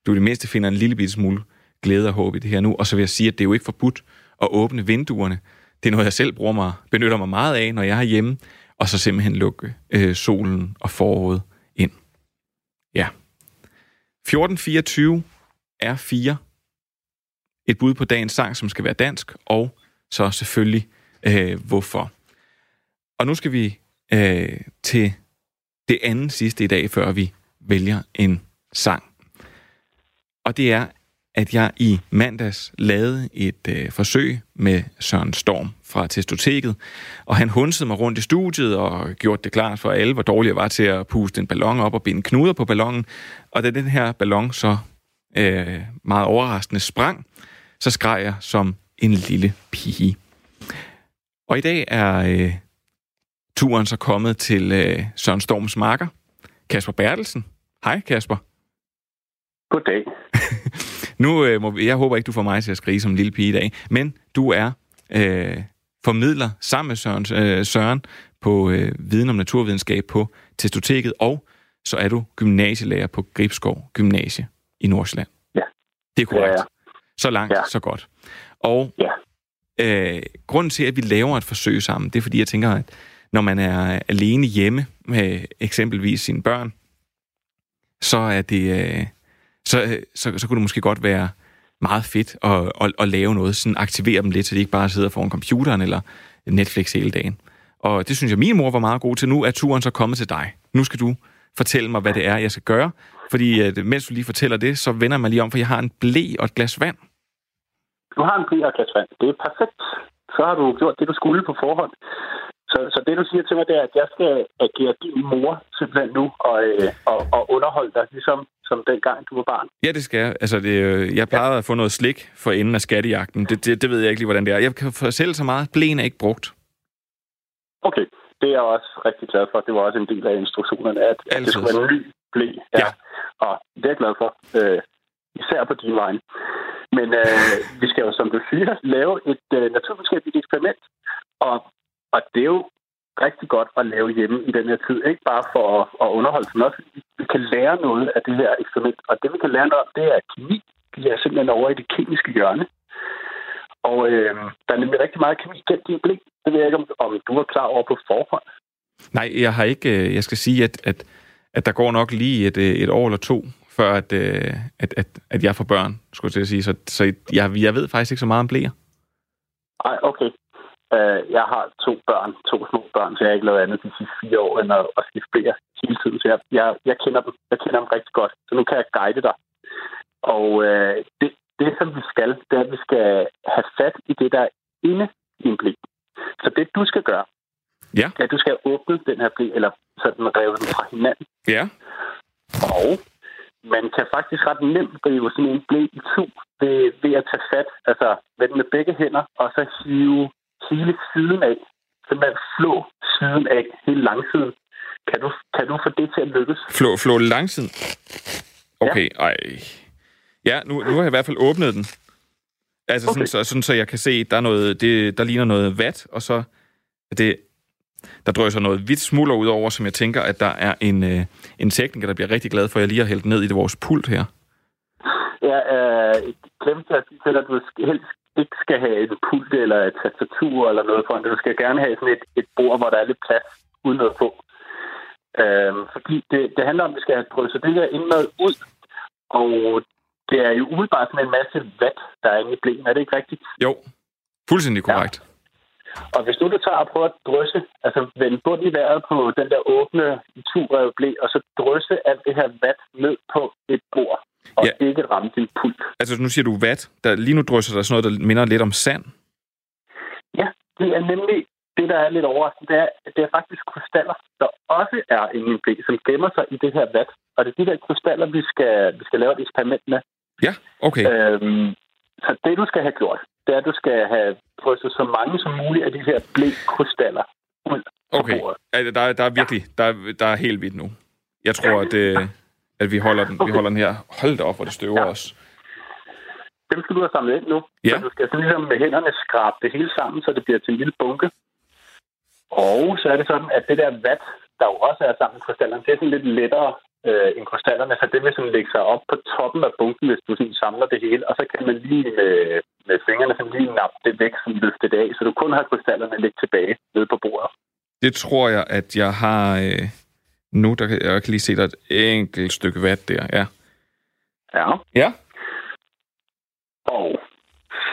du i det mindste finder en lille bitte smule glæde og håb i det her nu. Og så vil jeg sige, at det er jo ikke forbudt at åbne vinduerne. Det er noget, jeg selv bruger mig, benytter mig meget af, når jeg er hjemme, og så simpelthen lukke øh, solen og foråret ind. Ja. 1424 er 4. Et bud på dagens sang, som skal være dansk, og så selvfølgelig øh, hvorfor. Og nu skal vi øh, til det andet sidste i dag, før vi vælger en sang. Og det er, at jeg i mandags lavede et øh, forsøg med Søren Storm fra Testoteket, og han hunsede mig rundt i studiet og gjorde det klart for alle, hvor dårlig jeg var til at puste en ballon op og binde knuder på ballonen. Og da den her ballon så øh, meget overraskende sprang, så skreg jeg som en lille pige. Og i dag er øh, turen så kommet til øh, Søren Storms marker, Kasper Bertelsen. Hej Kasper. Goddag. [LAUGHS] nu øh, må, jeg håber ikke, du får mig til at skrige som en lille pige i dag, men du er øh, formidler sammen med Søren, øh, Søren på øh, viden om naturvidenskab på Testoteket, og så er du gymnasielærer på Gribskov Gymnasie i Nordsjælland. Ja. Det er korrekt. Ja, ja. Så langt, ja. så godt. Og ja. øh, grunden til, at vi laver et forsøg sammen, det er, fordi jeg tænker, at når man er alene hjemme med eksempelvis sine børn, så er det... Øh, så, så, så kunne det måske godt være meget fedt at, at, at lave noget, sådan aktivere dem lidt, så de ikke bare sidder foran computeren eller Netflix hele dagen. Og det synes jeg, min mor var meget god til. Nu er turen så kommet til dig. Nu skal du fortælle mig, hvad det er, jeg skal gøre. Fordi at, mens du lige fortæller det, så vender man lige om, for jeg har en blæ og et glas vand. Du har en glas vand. Det er perfekt. Så har du gjort det, du skulle på forhånd. Så, så det, du siger til mig, det er, at jeg skal agere din mor simpelthen nu og, øh, og, og underholde dig, ligesom som dengang du var barn. Ja, det skal jeg. Altså, det, jeg plejede ja. at få noget slik for enden af skattejagten. Det, det, det ved jeg ikke lige, hvordan det er. Jeg kan fortælle så meget. Blæen er ikke brugt. Okay, det er jeg også rigtig glad for. Det var også en del af instruktionerne, at, at det skulle være en ny blæ. Ja. ja. Og det er jeg glad for. Øh, især på din vej. Men øh, vi skal jo, som du siger, lave et øh, naturvidenskabeligt eksperiment. Og og det er jo rigtig godt at lave hjemme i den her tid. Ikke bare for at, at underholde sig, men også vi kan lære noget af det her eksperiment. Og det, vi kan lære noget om, det er kemi. Vi er simpelthen over i det kemiske hjørne. Og øh, der er nemlig rigtig meget kemi gennem din blik. Det ved jeg ikke, om, om du var klar over på forhånd. Nej, jeg har ikke... Øh, jeg skal sige, at, at, at der går nok lige et, øh, et år eller to, før at, øh, at, at, at jeg får børn, skulle jeg til at sige. Så, så jeg, jeg ved faktisk ikke så meget om blæer. Nej, okay. Uh, jeg har to børn, to små børn, så jeg har ikke lavet andet de sidste fire år, end at, at skifte blæer hele tiden. Så jeg, jeg, jeg, kender dem. jeg kender dem rigtig godt. Så nu kan jeg guide dig. Og uh, det, det, som vi skal, det er, at vi skal have fat i det, der er inde i en blæ. Så det, du skal gøre, Ja. at du skal åbne den her blæ, eller sådan rive den fra hinanden. Ja. Og man kan faktisk ret nemt rive sådan en blæ i to ved, ved at tage fat, altså vende med begge hænder, og så hive hele siden af. Simpelthen flå siden af, hele langsiden. Kan du, kan du få det til at lykkes? Flå, flå langsiden. Okay, ej. Ja, nu, nu har jeg i hvert fald åbnet den. Altså. Okay. sådan, så, sådan, så jeg kan se, der er noget, det, der ligner noget vat, og så er det, der drøser noget hvidt smulder ud over, som jeg tænker, at der er en, øh, en tekniker, der bliver rigtig glad for, at jeg lige har hældt ned i det vores pult her. Jeg øh, glemte at sige at du helst ikke skal have et pult eller et tastatur eller noget foran. Du skal gerne have sådan et, et bord, hvor der er lidt plads uden noget på. Øhm, fordi det, det handler om, at vi skal have drysset det her indmad ud. Og det er jo umiddelbart sådan en masse vat, der er inde i blæen. Er det ikke rigtigt? Jo, fuldstændig korrekt. Ja. Og hvis nu du tager og prøver at drysse, altså vende bund i vejret på den der åbne turrev blæ, og så drysse alt det her vat ned på et bord, og Ja. ikke ramme din pult. Altså, nu siger du vat. Der, lige nu drysser der sådan noget, der minder lidt om sand. Ja, det er nemlig det, der er lidt overraskende. Det er, det er faktisk krystaller, der også er inde i en blæ, som gemmer sig i det her vat. Og det er de der krystaller, vi skal, vi skal lave et eksperiment med. Ja, okay. Øhm, så det, du skal have gjort, det er, at du skal have drysset så mange som muligt af de her blæ-krystaller ud Okay, der, er- der er virkelig, der, er- der er helt vildt nu. Jeg tror, at, øh, at vi, holder den, vi Okay. holder den her. Hold da op, hvor det støver Ja. os. Dem skal du have samlet ind nu. Ja. Så du skal sådan ligesom med hænderne skrabe det hele sammen, så det bliver til en lille bunke. Og så er det sådan, at det der vat, der jo også er sammen med krystallerne, det er sådan lidt lettere øh, end krystallerne, så det vil sådan lægge sig op på toppen af bunken, hvis du sådan samler det hele, og så kan man lige med, med fingrene sådan lige nappe det væk, sådan løfte det af, så du kun har krystallerne lidt tilbage nede på bordet. Det tror jeg, at jeg har... Øh, nu, der kan, jeg kan lige se, der er et enkelt stykke vat der. Ja. Ja. Ja. Og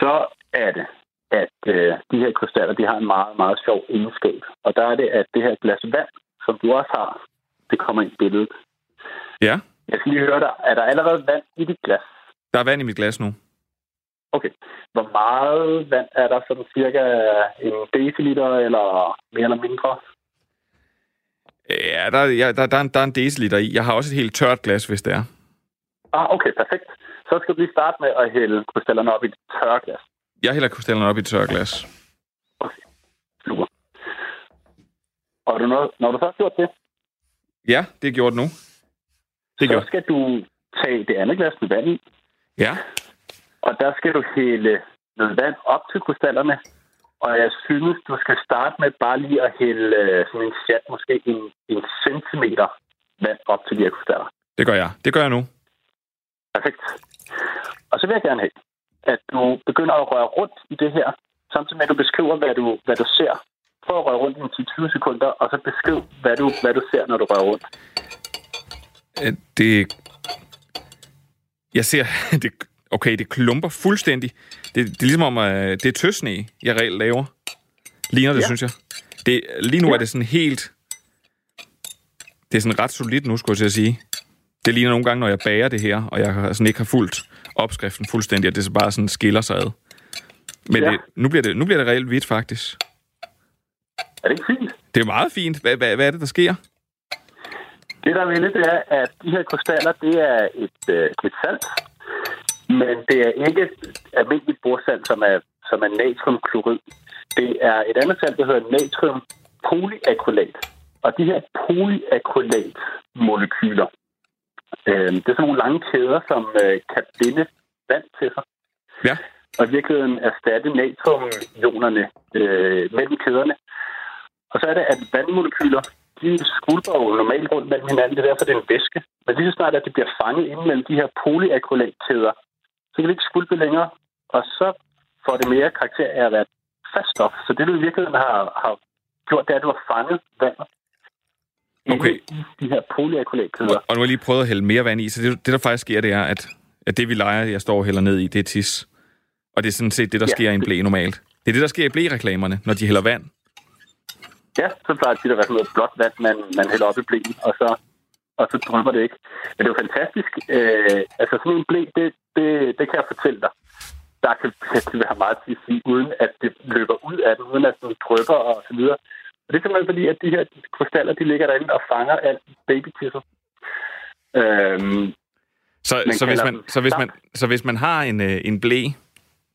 så er det, at øh, de her krystaller, de har en meget, meget sjov egenskab. Og der er det, at det her glas vand, som du også har, det kommer ind i billedet. Ja. Jeg skal lige høre dig, er der allerede vand i dit glas? Der er vand i mit glas nu. Okay. Hvor meget vand er der? Sådan cirka en deciliter eller mere eller mindre? Ja, der, ja, der, der, er en, der er en deciliter i. Jeg har også et helt tørt glas, hvis det er. Ah, okay, perfekt. Så skal du lige starte med at hælde krystallerne op i et tørre glas. Jeg hælder krystallerne op i et tørt glas. Super. Og du når, når du så har gjort det, Ja, det er gjort nu. Det så gjort. skal du tage det andet glas med vand i, Ja. Og der skal du hælde noget vand op til krystallerne. Og jeg synes, du skal starte med bare lige at hælde øh, sådan en chat, måske en, en centimeter vand op til de her krystaller. Det gør jeg. Det gør jeg nu. Perfekt. Og så vil jeg gerne have, at du begynder at røre rundt i det her, samtidig med at du beskriver, hvad du, hvad du ser. Prøv at røre rundt i 10-20 sekunder, og så beskriv, hvad du, hvad du ser, når du rører rundt. Øh, Det... Jeg ser... [LAUGHS] Det, okay, det klumper fuldstændig. Det, det er ligesom om, at det er tøsne, jeg reelt laver. Ligner det, ja. Synes jeg. Det, lige nu ja. Er det sådan helt... Det er sådan ret solidt nu, skulle jeg til at sige. Det ligner nogle gange, når jeg bager det her, og jeg har sådan ikke har fulgt opskriften fuldstændig, at det så bare sådan skiller sig ad. Men ja. Det, nu, bliver det, nu bliver det reelt hvidt, faktisk. Er det ikke fint? Det er meget fint. Hvad, hvad, hvad er det, der sker? Det, der er ved det, er, at de her krystaller, det er et, øh, salt, men det er ikke et almindeligt bordsalt, som er, som er natriumklorid. Det er et andet salt, der hedder natrium polyakrylat. Og de her polyakrylat-molekyler, øh, det er sådan nogle lange kæder, som øh, kan binde vand til sig. Ja. Og i virkeligheden erstatte natriumionerne øh, mellem kæderne. Og så er det, at vandmolekyler, de skvulper jo normalt rundt mellem hinanden. Det er derfor, det er en væske. Men lige så snart, at det bliver fanget inde mellem de her polyakrylatkæder, så kan det ikke skvulpe længere. Og så får det mere karakter af at være fast stof. Så det, du i virkeligheden har, har gjort, det er, at du har fanget vandet Okay. i de her polyalkylatkæder. Og nu har jeg lige prøvet at hælde mere vand i, så det, det der faktisk sker, det er, at, at det vi leger, jeg står og hælder ned i, det er tis. Og det er sådan set det, der Ja, sker i en blæ normalt. Det er det, der sker i blæreklamerne, når de hælder vand. Ja, så plejer det at være sådan noget blåt vand, man, man hælder op i blæen, og så, og så drømmer det ikke. Men det er jo fantastisk. Øh, altså sådan en blæ, det, det, det kan jeg fortælle dig. Der kan virkelig være meget til i, uden at det løber ud af den, uden at den drypper og så videre. Og det er simpelthen fordi, at de her krystaller, de ligger derinde og fanger alt babytisser. Øhm, Så, Man så, hvis man, så, hvis man, så hvis man har en, øh, en blæ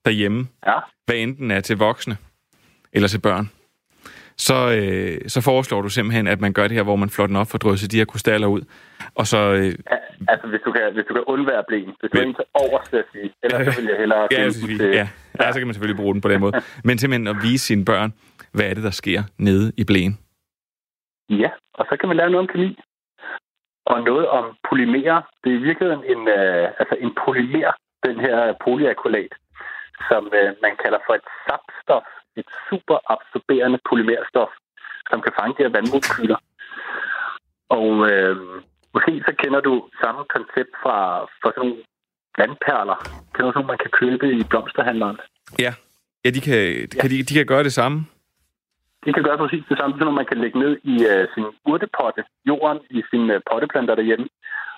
derhjemme, ja, hvad enten er til voksne eller til børn, så, øh, så foreslår du simpelthen, at man gør det her, hvor man flår den op for drysset de her krystaller ud, og så... Øh, Ja, altså hvis du kan, hvis du kan undvære blæen. Hvis du Men- er til jeg sige. Ellers så vil jeg hellere [LAUGHS] ja, jeg synes, vi, ja, ja, så kan man selvfølgelig bruge den på den måde. [LAUGHS] Men simpelthen at vise sine børn, hvad er det, der sker nede i blæen. Ja, og så kan man lære noget om kemi. Og noget om polymerer. Det er i virkeligheden en, øh, altså en polymer, den her polyalkylat, som øh, man kalder for et sapstof. Et superabsorberende polymerstof, som kan fange de her vandmolekyler. Og øh, måske så kender du samme koncept fra, fra sådan nogle vandperler. Kender du sådan nogle, man kan købe i blomsterhandleren? Ja, ja de, kan, kan, de, de kan gøre det samme. Det kan gøre præcis det samme, som man kan lægge ned i uh, sin urtepotte, jorden i sine uh, potteplanter derhjemme.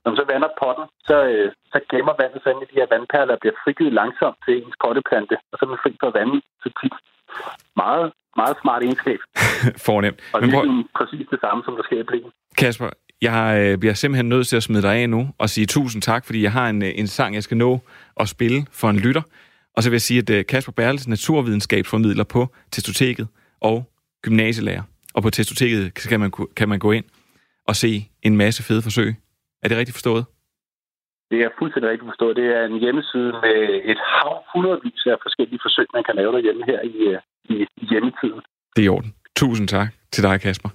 Når man så vander potten, så, uh, så gemmer vandet sig ind i de her vandperler og bliver frigivet langsomt til ens potteplante, og så er man fri for at vande så tit. Meget, meget smart egenskab. [LAUGHS] Fornemt. Og det prøv, er præcis det samme, som der sker i blæen. Kasper, jeg øh, bliver simpelthen nødt til at smide dig af nu og sige tusind tak, fordi jeg har en, øh, en sang, jeg skal nå at spille for en lytter. Og så vil jeg sige, at øh, Kasper Bertelsen, naturvidenskabsformidler på Testoteket og gymnasielærer. Og på Testoteket kan man, kan man gå ind og se en masse fede forsøg. Er det rigtigt forstået? Det er fuldstændig rigtigt forstået. Det er en hjemmeside med et hav hundredvis af forskellige forsøg, man kan lave derhjemme her i, i hjemmetiden. Det er i orden. Tusind tak til dig, Kasper.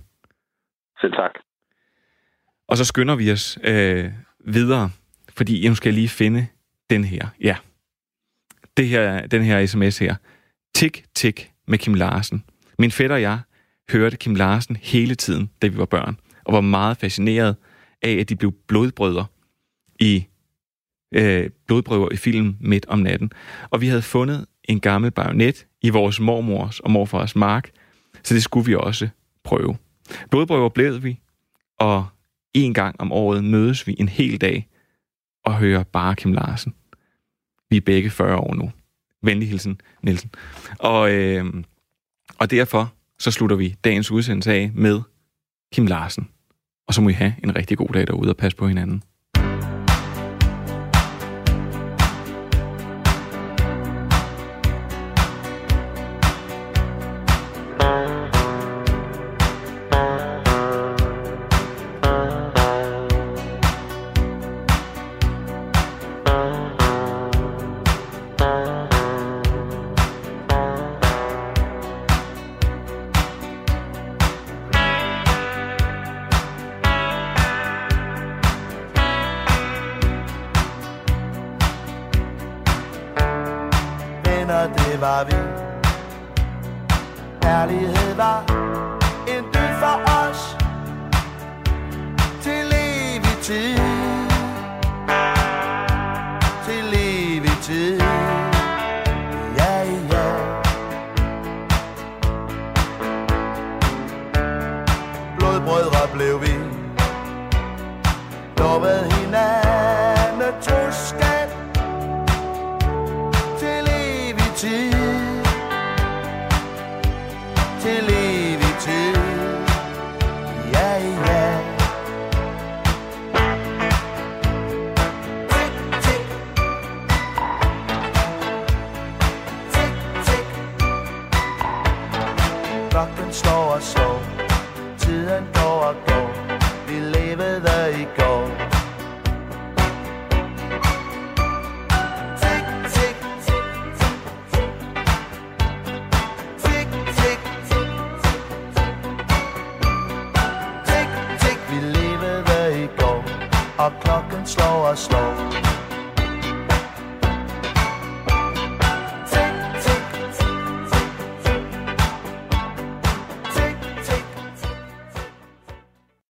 Selv tak. Og så skynder vi os øh, videre, fordi nu skal jeg lige finde den her. Ja. Det her, den her sms her. Tik, tik med Kim Larsen. Min fætter og jeg hørte Kim Larsen hele tiden, da vi var børn, og var meget fascineret af, at de blev blodbrødre i øh, blodprøver i film midt om natten. Og vi havde fundet en gammel bajonet i vores mormors og morfars mark, så det skulle vi også prøve. Blodprøver blev vi, og en gang om året mødes vi en hel dag og hører bare Kim Larsen. Vi er begge 40 år nu. Venlig hilsen, Nielsen. Og, øh, og derfor så slutter vi dagens udsendelse af med Kim Larsen. Og så må I have en rigtig god dag derude og passe på hinanden.